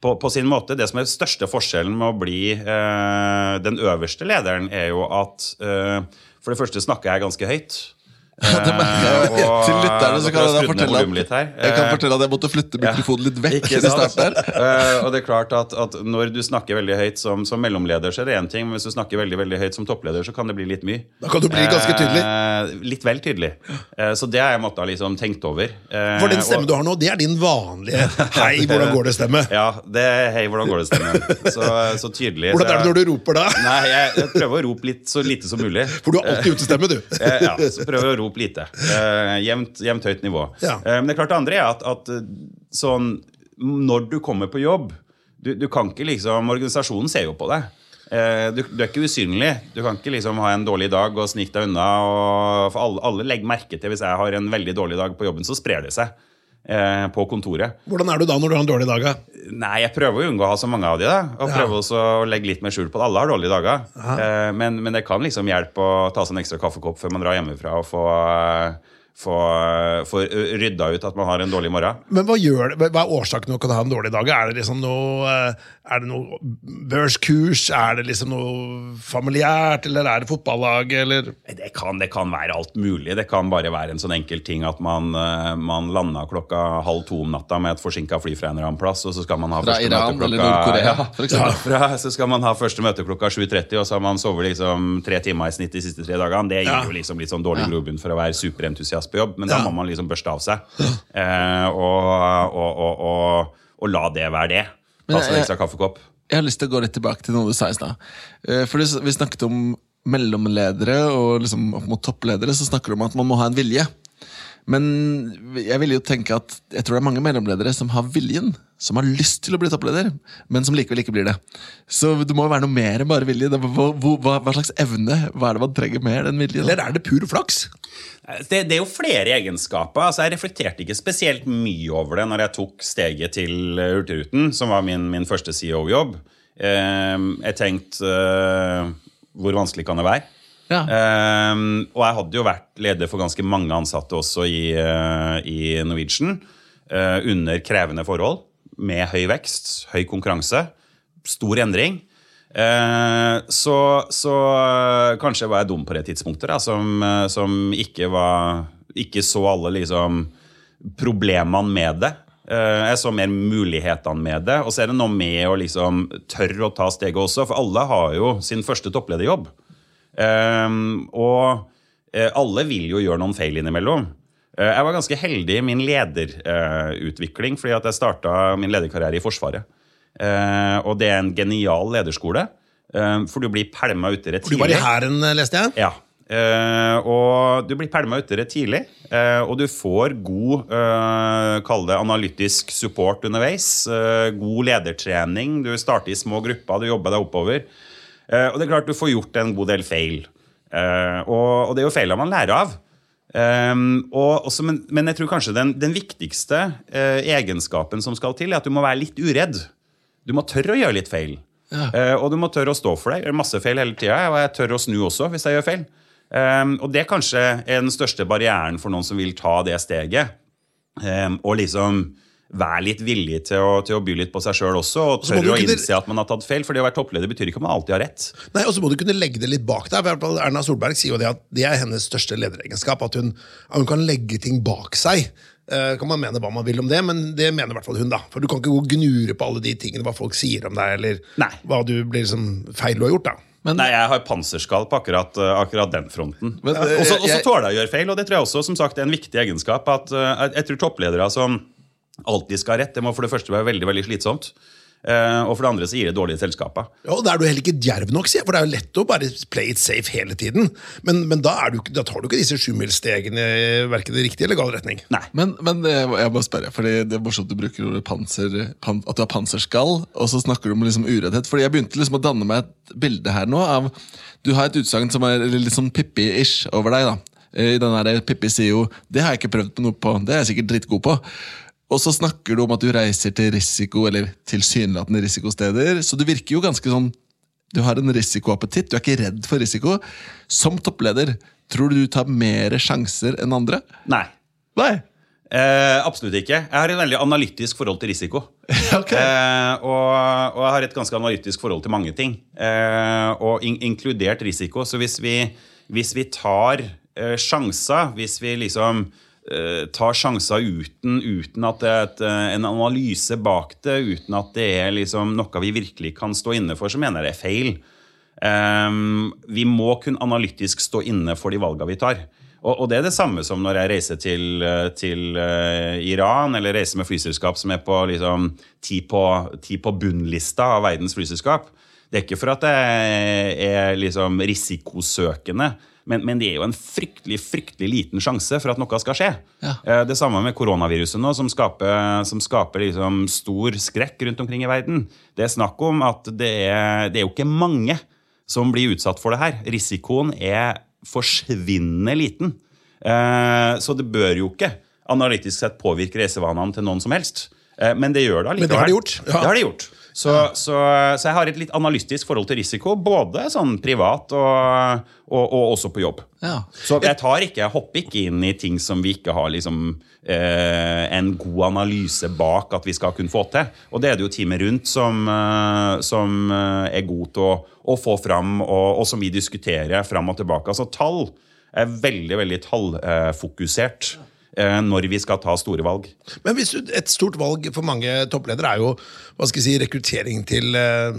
Speaker 3: På, på, sin måte, Det som er største forskjellen med å bli eh, den øverste lederen, er jo at eh, for det første snakker jeg ganske høyt.
Speaker 2: Det merker jeg. Til lytterne så kan jeg fortelle at, jeg kan fortelle at jeg måtte flytte mikrofonen litt vekk. i starten
Speaker 3: uh, og det er klart at, at, Når du snakker veldig høyt som, som mellomleder, så er det én ting. Men hvis du snakker veldig veldig høyt som toppleder, så kan det bli litt mye.
Speaker 4: Da kan du bli ganske tydelig.
Speaker 3: Eh, litt vel tydelig. Eh, så det har jeg måttet liksom tenkt over.
Speaker 4: For den stemmen og, du har nå, det er din vanlige 'hei, hvordan går det'-stemme.
Speaker 3: Ja, det er 'hei, hvordan går det'-stemme. Så, så, tydelig.
Speaker 4: Hvordan er det når du roper da?
Speaker 3: Nei, jeg, jeg, prøver å rope litt så lite som mulig.
Speaker 4: For du har alltid utestemme, du.
Speaker 3: ja, så prøver å rope rop lite. Eh, jevnt, jevnt høyt nivå.
Speaker 4: Ja.
Speaker 3: Eh, men det er klart det andre er at, at eh, sånn Når du kommer på jobb du, du kan ikke liksom Organisasjonen ser jo på deg. Eh, du, du er ikke usynlig. Du kan ikke liksom ha en dårlig dag og snike deg unna. Og, for alle, alle legger merke til hvis jeg har en veldig dårlig dag på jobben, så sprer det seg eh, på kontoret.
Speaker 4: Hvordan er du da når du har en dårlig dag? da?
Speaker 3: Nei, jeg prøver å unngå å ha så mange av de. da Og
Speaker 4: Ja.
Speaker 3: prøver også å legge litt mer skjul på det. Alle har dårlige dager. Eh, men, men det kan liksom hjelpe å ta seg en ekstra kaffekopp før man drar hjemmefra og få, eh, få, få rydda ut at man har en dårlig morgen.
Speaker 4: Men hva, gjør hva er årsaken til at kan ha en dårlig dag? Er det liksom noe, eh, er det noe børskurs? Er det liksom noe familiært? Eller er det fotballag? Eller?
Speaker 3: Det kan, det kan være alt mulig. Det kan bare være en sånn enkel ting at man, eh, man landa klokka halv to om natta med et forsinka fly fra en eller annen plass, og så skal man ha
Speaker 2: Fra
Speaker 3: første
Speaker 2: Iran
Speaker 3: møte klokka ja, fra, Så skal man ha første møte klokka 7.30, og så har man sovet liksom tre timer i snitt de siste tre dagene. Det gir
Speaker 4: Ja.
Speaker 3: jo liksom litt sånn dårlig grobunn for å være superentusiast på jobb, men da
Speaker 4: Ja.
Speaker 3: må man liksom børste av seg. Eh, og, og, og, og, og la det være det. Ta seg en ekstra kaffekopp.
Speaker 2: Jeg har lyst til å gå litt tilbake til noe du sa i stad. Eh, For vi snakket om mellomledere og liksom opp mot toppledere, så snakker du om at man må ha en vilje. Men jeg vil jo tenke at jeg tror det er mange mellomledere som har viljen, som har lyst til å bli toppleder, men som likevel ikke blir det. Så det må jo være noe mer enn bare vilje. Hva, hva, hva slags evne Hva er det man trenger mer enn vilje?
Speaker 4: Eller er det pur flaks?
Speaker 3: Det, det er jo flere egenskaper. altså Jeg reflekterte ikke spesielt mye over det når jeg tok steget til eh, Hurtigruten, som var min, min første CEO-jobb. Eh, jeg tenkte eh, Hvor vanskelig kan det være?
Speaker 2: Ja.
Speaker 3: Eh, og jeg hadde jo vært leder for ganske mange ansatte også i, eh, i Norwegian. eh, under krevende forhold, med høy vekst, høy konkurranse, stor endring. Eh, så, så eh, kanskje var jeg dum på det tidspunktet, da, som, eh, som ikke var Ikke så alle liksom problemene med det. Eh, jeg så mer mulighetene med det. Og så er det noe med å liksom tørre å ta steget også, for alle har jo sin første topplederjobb. Um, og eh, alle vil jo gjøre noen feil innimellom. Eh, jeg var ganske heldig i min lederutvikling, fordi at jeg starta min lederkarriere i Forsvaret. Eh, og det er en genial lederskole, eh, for du blir pælma uti det
Speaker 4: Du var i hæren, leste jeg.
Speaker 3: ja. Eh, og du blir pælma uti det tidlig, eh, og du får god uh, Kall det analytisk support underveis. eh, god ledertrening. Du starter i små grupper, du jobber deg oppover. Eh, og det er klart du får gjort en god del feil. Eh, og, og det er jo feilene man lærer av. Og også, men, men jeg tror kanskje den, den viktigste eh, egenskapen som skal til, er at du må være litt uredd. Du må tørre å gjøre litt feil. Eh, og du må tørre å stå for det. Jeg gjør masse feil hele tida, og jeg tør å snu også hvis jeg gjør feil. Um, og det kanskje er den største barrieren for noen som vil ta det steget. Um, og liksom være litt villig til å, til å by litt på seg sjøl også, og tørre å
Speaker 4: kunne-
Speaker 3: innse at man har tatt feil. For det å være toppleder betyr ikke at man alltid har rett.
Speaker 4: Nei, Og så må du kunne legge det litt bak deg. Erna Solberg sier jo det at det er hennes største lederegenskap. At hun, at hun kan legge ting bak seg. Eh, kan man mene hva man vil om det, men det mener i hvert fall hun. da. For Du kan ikke gå og gnure på alle de tingene, hva folk sier om deg, eller
Speaker 3: Nei.
Speaker 4: hva du blir liksom feil du har gjort. da.
Speaker 2: Men-
Speaker 3: Nei, jeg har panserskall på akkurat, uh, akkurat den fronten.
Speaker 2: Men,
Speaker 3: Og
Speaker 2: eh,
Speaker 3: så
Speaker 2: jeg-
Speaker 3: tåler jeg å gjøre feil, og det tror jeg også som sagt, er en viktig egenskap. at uh, jeg- Jeg tror toppledere som alltid skal ha rett, det må for det første være veldig veldig slitsomt. Eh, og for det andre så gir det dårlige selskaper.
Speaker 4: Ja, og Da er du heller ikke djerv nok, sier jeg, for det er jo lett å bare play it safe hele tiden. Men, men da, er du, da tar du ikke disse sjumilsstegene i verken i riktig eller gal retning.
Speaker 3: Nei.
Speaker 2: Men, men det, jeg må spørre, fordi det er morsomt du bruker ordet panser, pan, at du har panserskall, og så snakker du om liksom ureddhet. Fordi jeg begynte liksom å danne meg et bilde her nå av Du har et utsagn som er litt sånn Pippi-ish over deg. da. I den der Pippi sier jo 'Det har jeg ikke prøvd på noe på, det er jeg sikkert drittgod på'. Og så snakker du om at du reiser til risiko, eller tilsynelatende risikosteder. Så du virker jo ganske sånn Du har en risikoappetitt, du er ikke redd for risiko. Som toppleder, tror du du tar mer sjanser enn andre?
Speaker 3: Nei.
Speaker 2: Nei.
Speaker 3: Eh, absolutt ikke. Jeg har et veldig analytisk forhold til risiko.
Speaker 2: Ok.
Speaker 3: Eh, og, og jeg har et ganske analytisk forhold til mange ting. Eh, og in inkludert risiko. Så hvis vi, hvis vi tar eh, sjanser, hvis vi liksom tar sjanser uten, uten at det er et, eh, en analyse bak det, uten at det er liksom noe vi virkelig kan stå inne for, så mener jeg det er feil. Um, vi må kun analytisk stå inne for de valgene vi tar. Og, og det er det samme som når jeg reiser til, eh, til uh, Iran, eller reiser med flyselskap som er på liksom, ti, på, på bunnlista av verdens flyselskap. Det er ikke for at jeg er liksom risikosøkende, Men, men det er jo en fryktelig fryktelig liten sjanse for at noe skal skje.
Speaker 2: Ja.
Speaker 3: Eh, Det samme med koronaviruset nå, som skaper, som skaper liksom stor skrekk rundt omkring i verden. Det er snakk om at det er, det er jo ikke mange som blir utsatt for det her. Risikoen er forsvinnende liten. Eh, Så det bør jo ikke analytisk sett påvirke reisevanene til noen som helst. Eh, Men det gjør det allikevel.
Speaker 4: Men det har de gjort, ja.
Speaker 3: Det har de gjort. Så, så, så jeg har et litt analytisk forhold til risiko, både sånn privat og, og, og også på jobb.
Speaker 2: Ja.
Speaker 3: Så jeg tar ikke, jeg hopper ikke inn i ting som vi ikke har liksom, eh, en god analyse bak at vi skal kunne få til. Og det er det jo teamet rundt som, eh, som eh, er god til å, å få fram, og, og som vi diskuterer fram og tilbake. Altså tall er veldig, veldig tallfokusert eh, når vi skal ta store valg.
Speaker 4: Men hvis du, et stort valg for mange toppledere er jo hva skal jeg si, rekruttering til eh,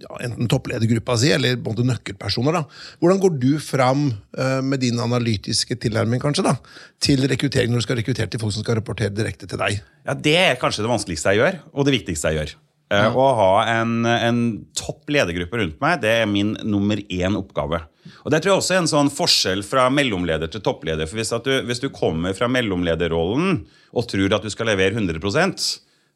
Speaker 4: ja, enten toppledergruppa si eller på en måte nøkkelpersoner. da. Hvordan går du fram eh, med din analytiske tilnærming kanskje da, til rekruttering når du skal rekruttere til folk som skal rapportere direkte til deg?
Speaker 3: Ja, Det er kanskje det vanskeligste jeg gjør, og det viktigste jeg gjør. Ja. Å ha en, en topp ledergruppe rundt meg, det er min nummer én oppgave. Og Det tror jeg også er en sånn forskjell fra mellomleder til toppleder. For Hvis, du, hvis du kommer fra mellomlederrollen og tror at du skal levere 100%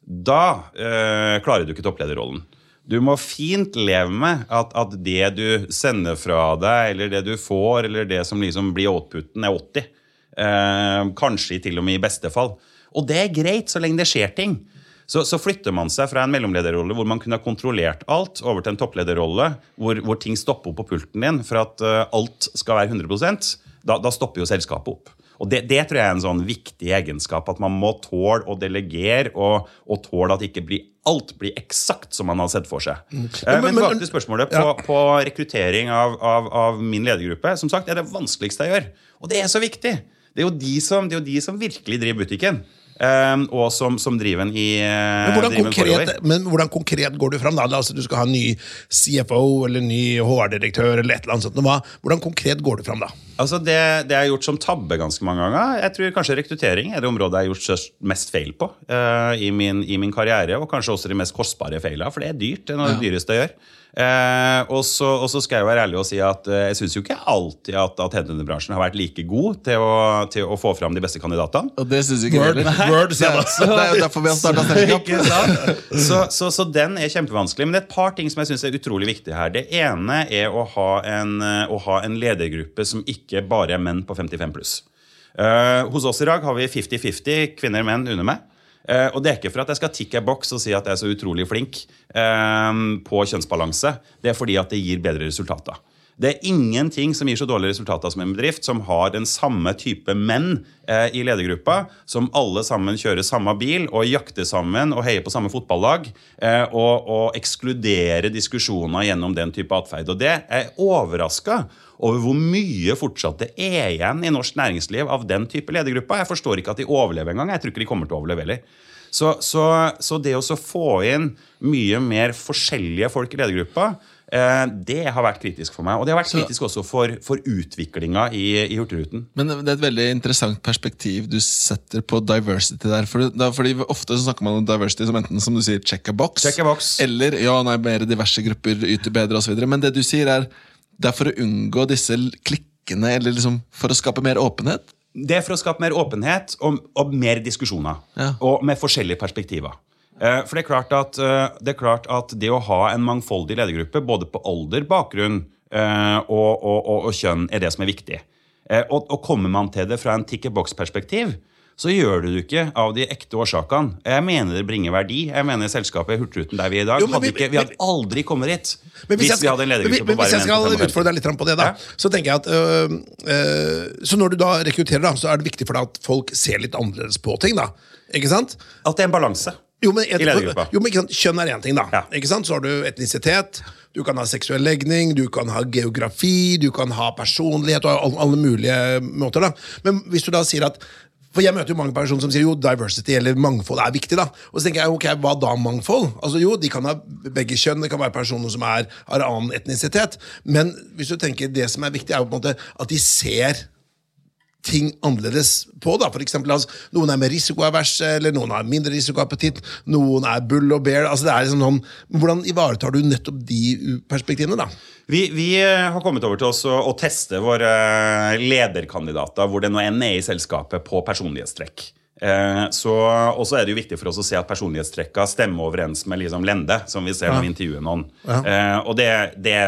Speaker 3: da øh, klarer du ikke topplederrollen. Du må fint leve med at, at det du sender fra deg, eller det du får, eller det som liksom blir outputen, er 80. Eh, kanskje til og med i beste fall. Og det er greit, så lenge det skjer ting. Så, så flytter man seg fra en mellomlederrolle hvor man kunne ha kontrollert alt, over til en topplederrolle hvor, hvor ting stopper opp på pulten din for at uh, alt skal være 100 da, da stopper jo selskapet opp. Og det, det tror jeg er en sånn viktig egenskap, at man må tåle å delegere, og, og tåle at ikke blir, alt blir eksakt som man har sett for seg. Mm.
Speaker 4: Men-
Speaker 3: Men
Speaker 4: men-
Speaker 3: tilbake til spørsmålet på, på rekruttering av, av, av min ledergruppe. Som sagt, det er det vanskeligste jeg gjør. Og det er så viktig. Det er jo de som, det er jo de som virkelig driver butikken. Eh, og som, som driver den i eh,
Speaker 4: Men hvordan, konkret, men hvordan konkret går du fram? da? Altså, du skal ha en ny CFO eller en ny HR-direktør. eller et eller annet sånt. Hvordan konkret går du fram da?
Speaker 3: Altså det, det jeg har gjort som tabbe ganske mange ganger Jeg tror kanskje rekruttering er det området jeg har gjort mest feil på uh, i, min, i min karriere. Og kanskje også de mest kostbare feilene, for det er dyrt. Det er noe av det dyreste jeg gjør. Uh, og, så, og så skal jeg være ærlig og si at uh, jeg syns jo ikke alltid at, at headhunterbransjen har vært like god til å, til å få fram de beste kandidatene.
Speaker 2: Og det syns ikke
Speaker 4: Word,
Speaker 2: heller.
Speaker 4: word, jeg
Speaker 2: det er jo derfor vi har starta selskap.
Speaker 3: Så, så, så den er kjempevanskelig. Men det er et par ting som jeg synes er utrolig viktig her. Det ene er å ha en, å ha en ledergruppe som ikke bare er menn på 55 pluss. Eh, hos oss i dag har vi 50-50 kvinner og menn under meg. Eh, og det er ikke for at jeg skal tikke en boks og si at jeg er så utrolig flink eh, på kjønnsbalanse. Det er fordi at det gir bedre resultater. Det er ingenting som gir så dårlige resultater som en bedrift som har den samme type menn eh, i ledergruppa, som alle sammen kjører samme bil og jakter sammen og heier på samme fotballag, eh, og, og ekskluderer diskusjoner gjennom den type atferd. Og det er overraska over hvor mye fortsatt det er igjen i norsk næringsliv av den type ledergrupper. Jeg forstår ikke at de overlever engang. Jeg tror ikke de kommer til å overleve heller. Så, så, så det å få inn mye mer forskjellige folk i ledergruppa, det har vært kritisk for meg. Og det har vært kritisk også for, for utviklinga i, i Hurtigruten.
Speaker 2: Men det er et veldig interessant perspektiv du setter på diversity der. For, da, fordi Ofte så snakker man om diversity som enten som du sier, check a box,
Speaker 3: Check a box.
Speaker 2: eller ja, nei, mer diverse grupper yter bedre osv. Men det du sier er det er for å unngå disse klikkene, eller liksom for å skape mer åpenhet.
Speaker 3: Det er for å skape mer åpenhet og, og mer diskusjoner.
Speaker 2: Ja.
Speaker 3: Og med forskjellige perspektiver. Eh, For det er, klart at, eh, det er klart at det å ha en mangfoldig ledergruppe, både på alder, bakgrunn eh, og, og, og, og kjønn, er det som er viktig. Og, og kommer man til det fra en tick-a-box-perspektiv, så gjør du det ikke av de ekte årsakene. Jeg mener det bringer verdi. Jeg mener selskapet Hurtigruten der vi er i dag,
Speaker 4: Jo, men
Speaker 3: hadde ikke, vi hadde aldri kommet dit
Speaker 4: Men
Speaker 3: hvis,
Speaker 4: jeg
Speaker 3: vi hadde en ledergruppe
Speaker 4: men
Speaker 3: på
Speaker 4: Hvis jeg skal
Speaker 3: menn på 55.
Speaker 4: utfordre deg litt på det, da,
Speaker 3: Ja.
Speaker 4: så tenker jeg at øh, øh, Så når du da rekrutterer, da, så er det viktig for deg at folk ser litt annerledes på ting. da, ikke sant?
Speaker 3: At det er en balanse.
Speaker 4: Jo, men, et, jo, men sant? Kjønn er én ting, da.
Speaker 3: Ja.
Speaker 4: Så har du etnisitet, du kan ha seksuell legning, du kan ha geografi, du kan ha personlighet og alle, alle mulige måter. da. Men hvis du da sier at for Jeg møter jo mange personer som sier jo diversity eller mangfold er viktig. da. Og så tenker jeg, ok, Hva da mangfold? Altså jo, De kan ha begge kjønn, det kan være personer som er, har annen etnisitet. Men hvis du tenker det som er viktig, er jo på en måte at de ser ting annerledes på. da. For eksempel, altså, noen er mer risikoaverse, eller noen har mindre risikoappetitt. Noen er bull og bear. altså det er liksom sånn, Hvordan ivaretar du nettopp de perspektivene? da?
Speaker 3: Vi, vi eh, har kommet over til oss å, å teste våre lederkandidater, hvor det nå enn er i selskapet, på personlighetstrekk. Eh, så, og så er det jo viktig for oss å se at personlighetstrekka stemmer overens med liksom lende, som vi ser når vi intervjuer noen. Eh, og det, det,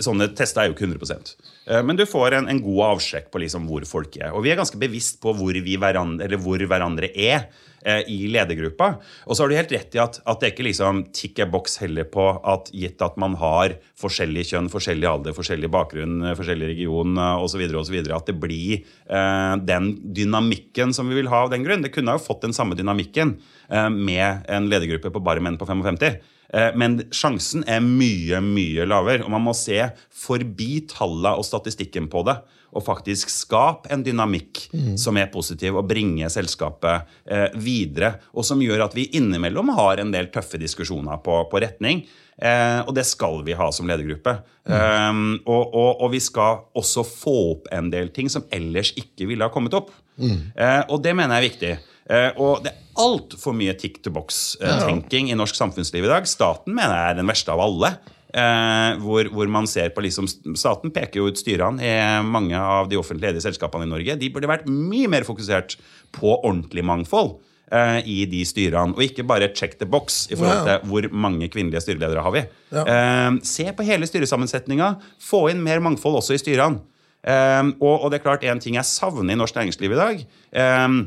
Speaker 3: sånne tester er jo ikke 100 Eh, Men du får en, en god avsjekk på liksom hvor folk er. Og vi er ganske bevisst på hvor, hverandre, hvor hverandre er eh, i ledergruppa. Og så har du helt rett i at, at det er ikke liksom tick a box heller på at gitt at man har forskjellig kjønn, forskjellig alder, forskjellig bakgrunn, eh, forskjellig region osv., at det blir eh, den dynamikken som vi vil ha av den grunn. Det kunne ha jo fått den samme dynamikken eh, med en ledergruppe på bare menn på 55. Eh, Men sjansen er mye, mye lavere. Og man må se forbi tallene og statistikken på det. Og faktisk skape en dynamikk som er positiv, og bringe selskapet eh, videre. Og som gjør at vi innimellom har en del tøffe diskusjoner på, på retning. Eh, og det skal vi ha som ledergruppe. Um, og, og, og vi skal også få opp en del ting som ellers ikke ville ha kommet opp. Eh, og det mener jeg er viktig. Eh, og det er altfor mye tick to box-tenking i norsk samfunnsliv i dag. Staten mener jeg er den verste av alle. Eh, hvor, hvor man ser på liksom, Staten peker jo ut styrene i mange av de offentlig ledige selskapene i Norge. De burde vært mye mer fokusert på ordentlig mangfold eh, i de styrene. Og ikke bare check the box i forhold til hvor mange kvinnelige styreledere har vi.
Speaker 4: Ja.
Speaker 3: Eh, se på hele styresammensetninga. Få inn mer mangfold også i styrene. Eh, og, og det er klart, en ting jeg savner i norsk næringsliv i dag, eh, er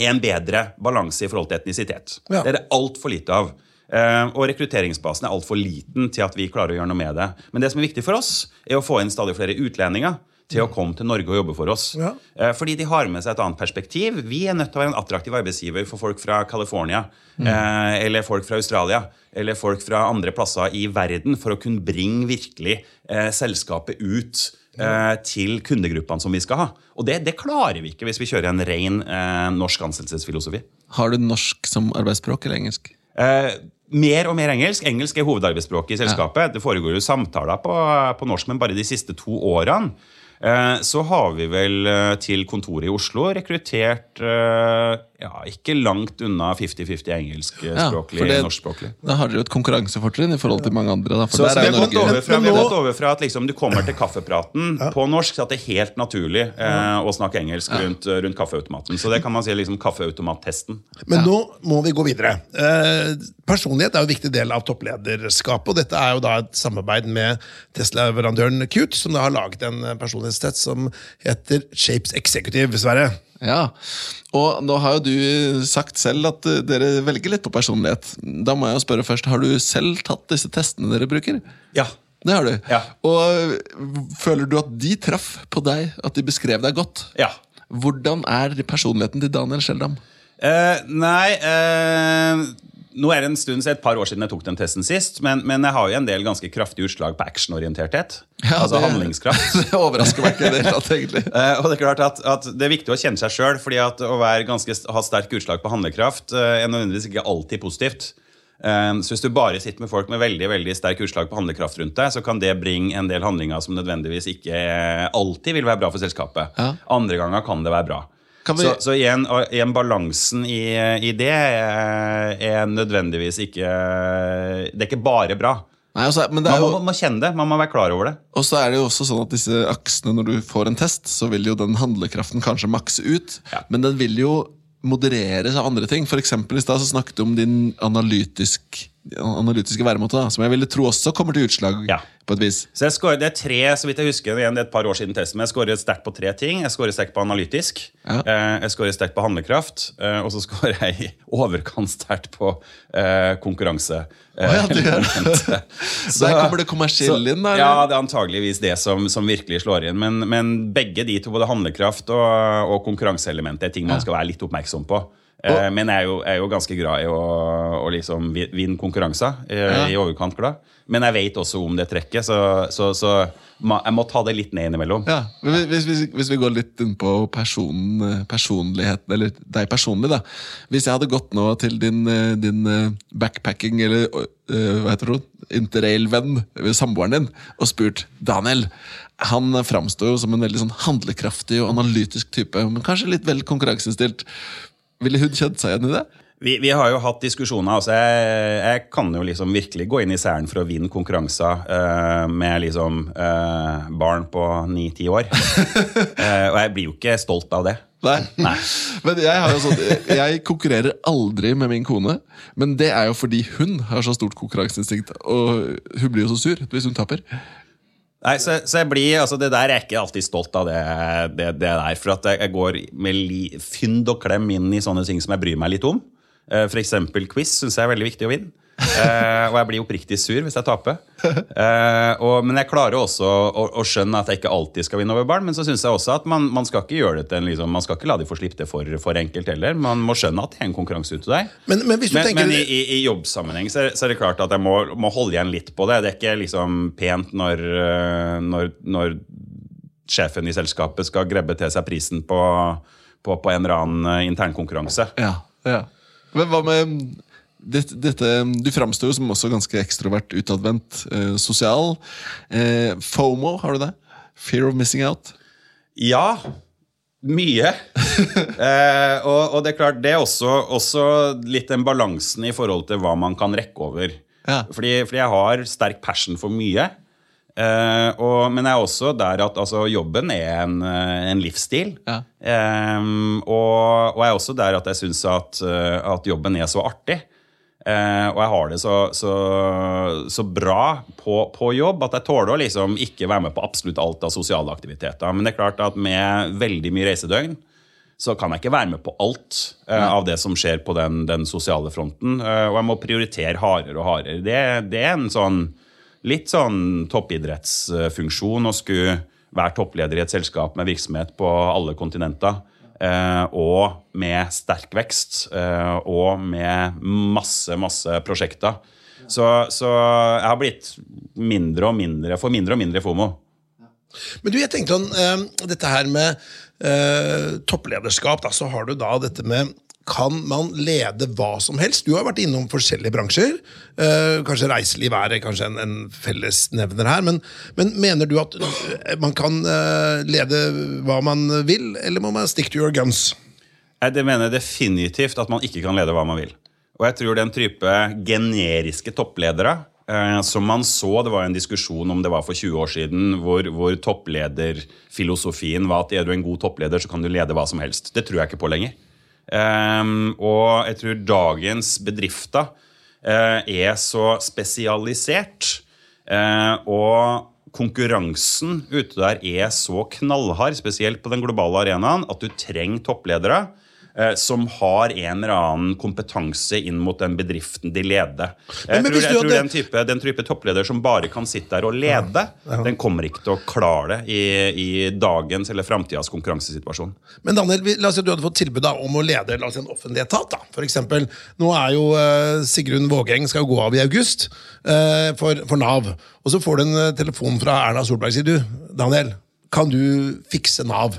Speaker 3: en bedre balanse i forhold til etnisitet.
Speaker 4: Ja.
Speaker 3: Det er det altfor lite av. Eh, og rekrutteringsbasen er altfor liten til at vi klarer å gjøre noe med det. Men det som er viktig for oss, er å få inn stadig flere utlendinger til å komme til Norge og jobbe for oss.
Speaker 4: Ja.
Speaker 3: Eh, fordi de har med seg et annet perspektiv. Vi er nødt til å være en attraktiv arbeidsgiver for folk fra California, mm. eller folk fra Australia, eller folk fra andre plasser i verden, for å kunne bringe virkelig eh, selskapet ut eh, til kundegruppene som vi skal ha. Og det, det klarer vi ikke hvis vi kjører en ren eh, norsk ansettelsesfilosofi.
Speaker 2: Har du norsk som arbeidsspråk eller engelsk?
Speaker 3: Eh, mer og mer engelsk. Engelsk er hovedarbeidsspråket i selskapet. Det foregår jo samtaler på, på norsk, men bare de siste to årene eh, så har vi vel eh, til kontoret i Oslo rekruttert eh, ja, ikke langt unna 50-50 engelskspråklig,
Speaker 2: ja,
Speaker 3: norskspråklig.
Speaker 2: Da har dere jo et konkurransefortrinn i forhold til mange andre. Da, for
Speaker 3: Så, så vi har gått
Speaker 2: Norge
Speaker 3: over fra,
Speaker 4: Men
Speaker 3: vi har
Speaker 4: nå-
Speaker 3: over fra at liksom du kommer til kaffepraten på norsk, så at det er helt naturlig eh, å snakke engelsk rundt, rundt kaffeautomaten. Så det kan man si er liksom kaffeautomattesten.
Speaker 4: Men nå må vi gå videre. Eh, personlighet er jo en viktig del av topplederskapet. og Dette er jo da et samarbeid med Tesla-leverandøren Cute, som da har laget en personlighetstest som heter Shapes Executive, Sverre.
Speaker 2: Ja, og nå har jo du sagt selv at eh, dere velger litt på personlighet. Da må jeg jo spørre først, har du selv tatt disse testene dere bruker?
Speaker 3: Ja.
Speaker 2: Det har du.
Speaker 3: Ja.
Speaker 2: Og føler du at de traff på deg, at de beskrev deg godt?
Speaker 3: ja.
Speaker 2: Hvordan er personligheten til Daniel Skjeldam?
Speaker 3: Eh, nei eh, Nå er det en stund siden, et par år siden jeg tok den testen sist, men, men jeg har jo en del ganske kraftige utslag på actionorienterthet.
Speaker 2: Ja,
Speaker 3: altså
Speaker 2: det-
Speaker 3: handlingskraft.
Speaker 2: Det overrasker meg ikke i det hele tatt, egentlig.
Speaker 3: Eh, og Det er klart at, at det er viktig å kjenne seg sjøl, fordi at å være ganske, ha sterk utslag på handlekraft eh, er nødvendigvis ikke alltid positivt. Eh, så Hvis du bare sitter med folk med veldig veldig sterk utslag på handlekraft rundt deg, så kan det bringe en del handlinger som nødvendigvis ikke alltid vil være bra for selskapet.
Speaker 2: Ja.
Speaker 3: Andre ganger kan det være bra.
Speaker 2: Vi-
Speaker 3: Så, så igjen, igjen balansen i, i det er, er nødvendigvis ikke Det er ikke bare bra.
Speaker 2: Nei, også, men det
Speaker 3: Man må,
Speaker 2: jo,
Speaker 3: må kjenne det. Man må være klar over det.
Speaker 2: og så er det jo også sånn at disse aksene, når du får en test, så vil jo den handlekraften kanskje makse ut.
Speaker 3: Ja.
Speaker 2: Men den vil jo modereres av andre ting. For eksempel i stad så snakket du om din analytisk, analytiske væremåte, da, som jeg ville tro også kommer til utslag
Speaker 3: Ja.
Speaker 2: på et vis.
Speaker 3: Så jeg scorer, Det er tre, så vidt jeg husker, igjen, det er et par år siden testen, men jeg scorer sterkt på tre ting. Jeg scorer sterkt på analytisk,
Speaker 2: Ja.
Speaker 3: eh, jeg scorer sterkt på handlekraft, eh, og så scorer jeg i overkant sterkt på eh, konkurranse.
Speaker 2: Å ja, du gjør Så der kommer det kommersielle inn, da, eller?
Speaker 3: Ja, det er antageligvis det som, som virkelig slår inn. Men, men begge de to, både handlekraft og, og konkurranseelementet, er ting man skal være litt oppmerksom på. Eh, men jeg er, jo, jeg er jo ganske glad i å, å liksom vinne konkurranser. eh, I overkant glad. Men jeg vet også om det trekket, så, så, så jeg må ta det litt ned innimellom.
Speaker 2: Ja, men hvis, hvis, hvis vi går litt inn på person, personligheten, eller deg personlig, da. Hvis jeg hadde gått nå til din, eh, din eh, backpacking, eller eh, hva heter det, interrail-venn, samboeren din, og spurt Daniel Han framstår jo som en veldig sånn handlekraftig og analytisk type, men kanskje litt vel konkurranseinnstilt. Ville hun kjent seg igjen i det?
Speaker 3: Vi, vi, har jo hatt diskusjoner. altså jeg, jeg, kan jo liksom virkelig gå inn i særen for å vinne konkurranser uh, med liksom uh, barn på ni-ti år. uh, og jeg blir jo ikke stolt av det.
Speaker 2: Nei. Nei. Men jeg, sånn, jeg, konkurrerer aldri med min kone, men det er jo fordi hun har så stort konkurranseinstinkt. Og hun blir jo så sur hvis hun taper.
Speaker 3: Nei, så, så, jeg blir, altså Det der er jeg ikke alltid stolt av. det, det, det der, For at jeg, går med li, fynd og klem inn i sånne ting som jeg bryr meg litt om. Uh, F.eks. quiz syns jeg er veldig viktig å vinne. Uh, og jeg blir oppriktig sur hvis jeg taper. Eh, og, men jeg klarer også å, å, skjønne at jeg ikke alltid skal vinne over barn. Men så syns jeg også at man, man, skal ikke gjøre det til en, liksom, man skal ikke la de få slippe det for, for, enkelt heller. Man må skjønne at det er en konkurranse ute der.
Speaker 4: Men, men,
Speaker 3: men, men i, i, i, jobbsammenheng så, så, er det klart at jeg må, må, holde igjen litt på det. Det er ikke liksom pent når, når, når sjefen i selskapet skal grebbe til seg prisen på, på, på en eller annen internkonkurranse.
Speaker 2: Ja, ja. Men hva med dette, dette, Du framstår jo som også ganske ekstrovert, utadvendt, eh, sosial. Eh, FOMO, har du det? Fear of missing out?
Speaker 3: Ja. Mye. eh, og, og, det er klart, det er også, også, litt den balansen i forhold til hva man kan rekke over. Ja. Fordi, fordi jeg har sterk passion for mye. Eh, og, men jeg er også der at altså, jobben er en, eh, en livsstil. Ja. Eh, og, og, jeg er også der at jeg syns at, at, jobben er så artig. Uh, og jeg har det så, så, så bra på, på, jobb at jeg tåler å liksom ikke være med på absolutt alt av sosiale aktiviteter. Men det er klart at med veldig mye reisedøgn så kan jeg ikke være med på alt eh, av det som skjer på den, den sosiale fronten. og jeg må prioritere hardere og hardere. Det, det er en sånn litt sånn toppidrettsfunksjon å skulle være toppleder i et selskap med virksomhet på alle kontinenter. Eh, og med sterk vekst eh, og med masse, masse prosjekter. Så, så, jeg har blitt mindre og mindre, for mindre og mindre FOMO.
Speaker 4: Men du, jeg tenkte sånn, uh, Dette her med topplederskap, da, så har du da dette med kan man lede hva som helst? Du har vært innom forskjellige bransjer. Eh, kanskje reiseliv er kanskje en, en fellesnevner her. Men, men, mener du at man kan eh, lede hva man vil, eller må man stick to your guns?
Speaker 3: Jeg mener definitivt at man ikke kan lede hva man vil. Og jeg tror den type generiske toppledere eh, som man så, Det var en diskusjon om det var for 20 år siden, hvor, hvor topplederfilosofien var at er du en god toppleder, så kan du lede hva som helst. Det tror jeg ikke på lenger. Um, og jeg tror dagens bedrifter uh, er så spesialisert. Uh, og konkurransen ute der er så knallhard, spesielt på den globale arenaen, at du trenger toppledere som har en eller annen kompetanse inn mot den bedriften de leder. Jeg men, men tror, jeg tror den, type, den, type, toppleder som bare kan sitte der og lede, den kommer ikke til å klare det i, i dagens eller framtidas konkurransesituasjon.
Speaker 4: Men Daniel, la oss si at du hadde fått tilbud om å lede la oss si, en offentlig etat. da, for eksempel. Nå er jo uh, Sigrun Vågeng skal gå av i august for, for, Nav. Og så får du en telefon fra Erna Solberg, sier du. Daniel, kan du fikse Nav?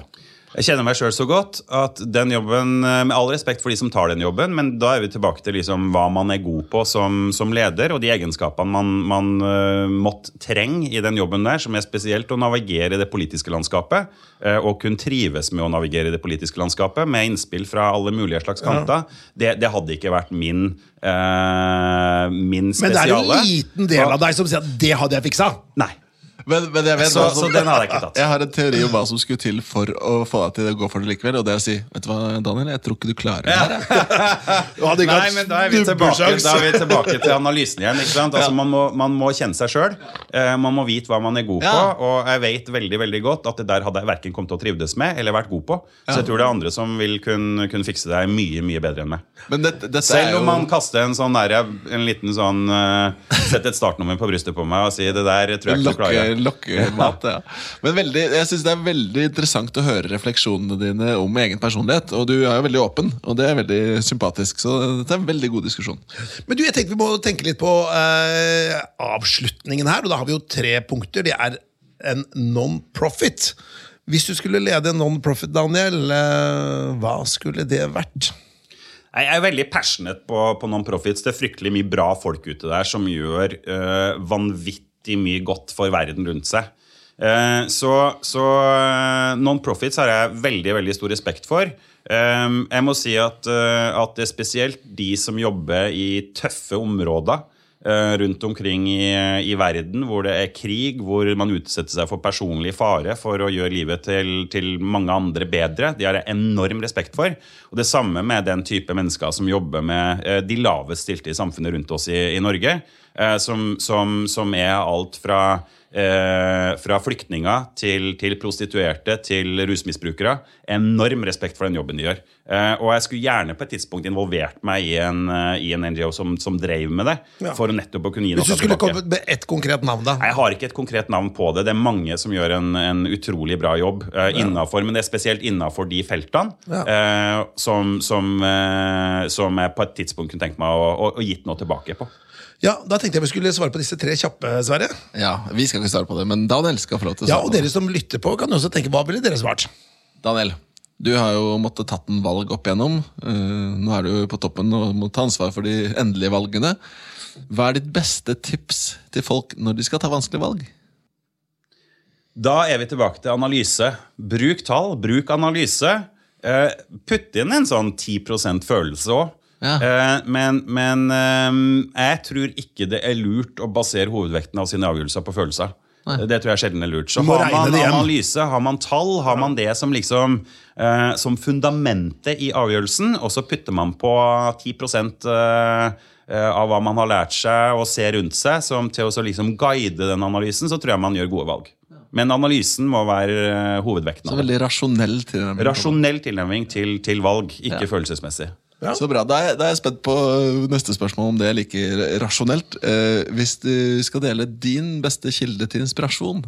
Speaker 3: Jeg kjenner meg sjøl så godt at den jobben eh, Med all respekt for de som tar den jobben, men da er vi tilbake til liksom hva man er god på som, som leder, og de egenskapene man, man uh, måtte trenge i den jobben der, som er spesielt å navigere i det politiske landskapet. Uh, og kunne trives med å navigere i det politiske landskapet med innspill fra alle mulige slags kanter. Ja. Det, det, hadde ikke vært min, min spesiale.
Speaker 4: Men det er en liten del av deg som sier at det hadde jeg fiksa.
Speaker 3: Nei.
Speaker 2: Men, men jeg vet
Speaker 3: så, altså, så den hadde jeg ikke tatt.
Speaker 2: Jeg har en teori om hva som skulle til for å få deg til å gå for det likevel. Og det er å si Vet du hva, Daniel, jeg tror ikke du klarer det her.
Speaker 3: Nei, men da er, vi tilbake, da er vi tilbake til analysen igjen. ikke sant? Altså, man, må, man må kjenne seg sjøl. Eh, man må vite hva man er god på. Og jeg vet veldig veldig godt at det der hadde jeg verken kommet til å trivdes med eller vært god på. Så jeg tror det er andre som vil kunne, kunne fikse det mye mye bedre enn meg. Det, dette Selv om man kaster en sånn der, en liten sånn uh, Sett et startnummer på brystet på meg og sier det der tror jeg ikke du klarer
Speaker 2: lokkemat. Ja. Men veldig, jeg synes det er veldig interessant å høre refleksjonene dine om egen personlighet. Og du er jo veldig åpen, og det er veldig sympatisk. Så det er en veldig god diskusjon.
Speaker 4: Men du, jeg tenkte vi må tenke litt på uh, avslutningen her. Og da har vi jo tre punkter. Det er en non-profit. Hvis du skulle lede en non-profit, Daniel, uh, hva skulle det vært?
Speaker 3: Jeg er veldig passionate på, på non-profits. Det er fryktelig mye bra folk ute der som gjør øh, vanvittig mye godt for verden rundt seg. Eh, så så eh, non-profits har jeg veldig veldig stor respekt for. Eh, jeg må si at, at det er spesielt de som jobber i tøffe områder rundt omkring i, i verden, hvor det er krig, hvor man utsetter seg for personlig fare for å gjøre livet til, til mange andre bedre. De har jeg enorm respekt for. Og det samme med den type mennesker som jobber med eh, de lavest stilte i samfunnet rundt oss i, i Norge, eh, som, som, som er alt fra Eh, fra flyktninger til, til, prostituerte til rusmisbrukere. Enorm respekt for den jobben de gjør. Eh, og jeg skulle gjerne på et tidspunkt involvert meg i en, eh, i en NGO som, som drev med det.
Speaker 4: Ja.
Speaker 3: For nettopp å kunne gi noe
Speaker 4: Hvis du skulle
Speaker 3: tilbake.
Speaker 4: kommet med ett konkret navn, da?
Speaker 3: Jeg har ikke et konkret navn på det. Det er mange som gjør en, en utrolig bra jobb eh, innenfor, men det er spesielt innafor de feltene eh, som, som, eh, som jeg på et tidspunkt kunne tenkt meg å, å, å gitt noe tilbake på.
Speaker 4: Ja, Da tenkte jeg vi skulle svare på disse tre kjappe, Sverre.
Speaker 2: Ja, Vi skal ikke svare på det, men Daniel skal få lov til å
Speaker 4: Ja. Og dere som lytter på, kan også tenke hva ville dere svart?
Speaker 2: Daniel, du har jo måttet tatt en valg opp igjennom. Eh, nå er du jo på toppen og må ta ansvar for de endelige valgene. Hva er ditt beste tips til folk når de skal ta vanskelige valg?
Speaker 3: Da er vi tilbake til analyse. Bruk tall, bruk analyse. Eh, putt inn en sånn 10 følelse òg.
Speaker 2: Ja.
Speaker 3: Eh, men men eh, jeg tror ikke det er lurt å basere hovedvekten av sine avgjørelser på følelser. Det tror jeg sjelden er lurt. Så har man analyse, har man tall, har man det som liksom eh, som fundamentet i avgjørelsen, og så putter man på 10 eh, eh, av hva man har lært seg og ser rundt seg, som til å liksom guide den analysen, så tror jeg man gjør gode valg. Men analysen må være eh, hovedvekten.
Speaker 2: Så veldig rasjonell tilnærming.
Speaker 3: Rasjonell tilnærming til, til valg, ikke følelsesmessig.
Speaker 2: Så bra. Da er, da er jeg spent på neste spørsmål om det er like rasjonelt. Eh, hvis du skal dele din beste kilde til inspirasjon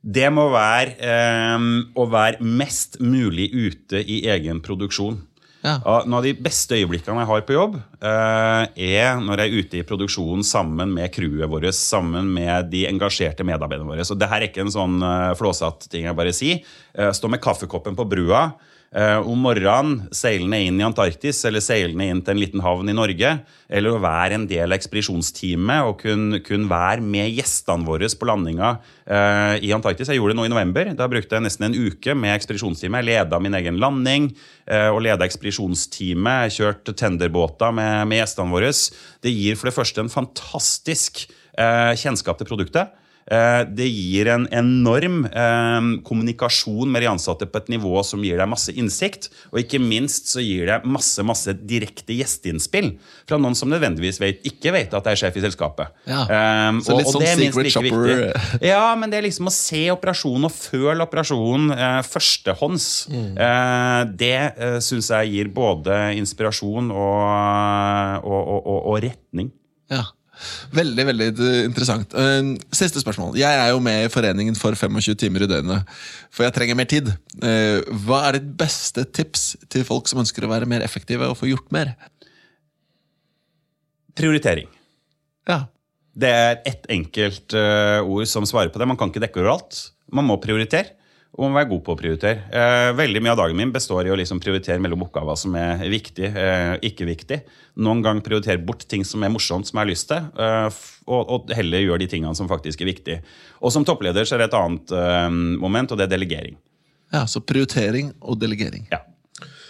Speaker 3: Det må være eh, å være mest mulig ute i egen produksjon.
Speaker 2: Ja.
Speaker 3: Ja, Noen av de beste øyeblikkene jeg har på jobb, eh, er når jeg er ute i produksjonen sammen med crewet vårt, sammen med de engasjerte medarbeiderne våre. Så det her er ikke en sånn uh, flåsatt ting jeg bare sier. Eh, stå med kaffekoppen på brua. Eh, om morgenen seilende inn i Antarktis eller seilende inn til en liten havn i Norge. Eller å være en del av ekspedisjonsteamet og kun, kun være med gjestene våre på landinga eh, i Antarktis. Jeg gjorde det nå i november. Da brukte jeg nesten en uke med ekspedisjonsteamet. Jeg leda min egen landing eh, og leda ekspedisjonsteamet. Jeg kjørte tenderbåter med, med gjestene våre. Det gir for det første en fantastisk kjennskap til produktet. Eh, Det gir en enorm eh, kommunikasjon med de ansatte på et nivå som gir deg masse innsikt. Og ikke minst så gir det masse masse direkte gjesteinnspill fra noen som nødvendigvis vet, ikke vet at det er sjef i selskapet.
Speaker 2: Ja.
Speaker 3: Um,
Speaker 2: Så litt sånn
Speaker 3: det er
Speaker 2: secret shopper.
Speaker 3: viktig. Ja, men det er liksom å se operasjonen og føle operasjonen uh, førstehånds.
Speaker 2: Mm.
Speaker 3: Uh, det uh, syns jeg gir både inspirasjon og, og, og, og, og retning.
Speaker 2: Ja. Veldig veldig interessant. Eh, Siste spørsmål. Jeg er jo med i Foreningen for 25 timer i døgnet, for jeg trenger mer tid. Eh, Hva er ditt beste tips til folk som ønsker å være mer effektive og få gjort mer?
Speaker 3: Prioritering.
Speaker 2: Ja.
Speaker 3: Det er ett enkelt eh, ord som svarer på det. Man kan ikke dekke overalt. Man må prioritere. Og man må være god på å prioritere. Eh, veldig mye av dagen min består i å liksom prioritere mellom oppgaver som er viktig, eh, ikke viktig. Noen gang prioritere bort ting som er morsomt, som jeg har lyst til, eh, og, og heller gjøre de tingene som faktisk er viktige. Og som toppleder så er det et annet eh, moment, og det er delegering.
Speaker 2: ja, Så prioritering og delegering.
Speaker 3: Ja.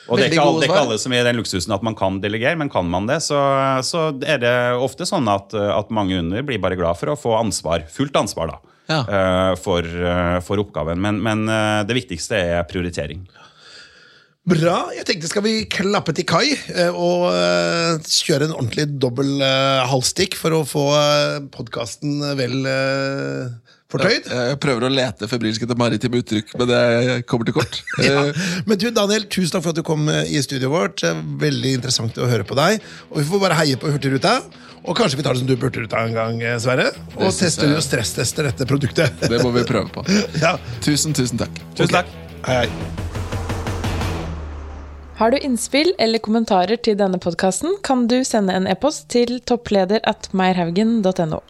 Speaker 3: Og det er, ikke det er ikke alle som er i den luksusen at man kan delegere, men kan man det, så, så er det ofte sånn at, at mange under blir bare glad for å få ansvar, fullt ansvar da,
Speaker 2: Ja.
Speaker 3: eh, for, eh, for oppgaven. Men, men eh, det viktigste er prioritering.
Speaker 4: Bra. Jeg tenkte skal vi klappe til kai og kjøre en ordentlig dobbel halvstikk for å få podkasten vel fortøyd?
Speaker 2: Jeg prøver å lete febrilsk etter maritime uttrykk, men det kommer til kort.
Speaker 4: Ja.
Speaker 2: Eh,
Speaker 4: Men du, Daniel, tusen takk for at du kom eh, i studioet vårt. Veldig interessant å høre på deg. Og vi får bare heie på Hurtigruta. Og kanskje vi tar det som du burde ut av en gang, eh, Sverre. Og
Speaker 2: synes
Speaker 4: tester
Speaker 2: jeg.
Speaker 4: og stresstester dette produktet.
Speaker 2: Det må vi prøve på.
Speaker 4: ja.
Speaker 2: Tusen, tusen takk.
Speaker 3: Tusen takk.
Speaker 4: Hei, hei.
Speaker 1: Har du innspill eller kommentarer til denne podkasten, kan du sende en e-post til toppleder at meierhaugen.no.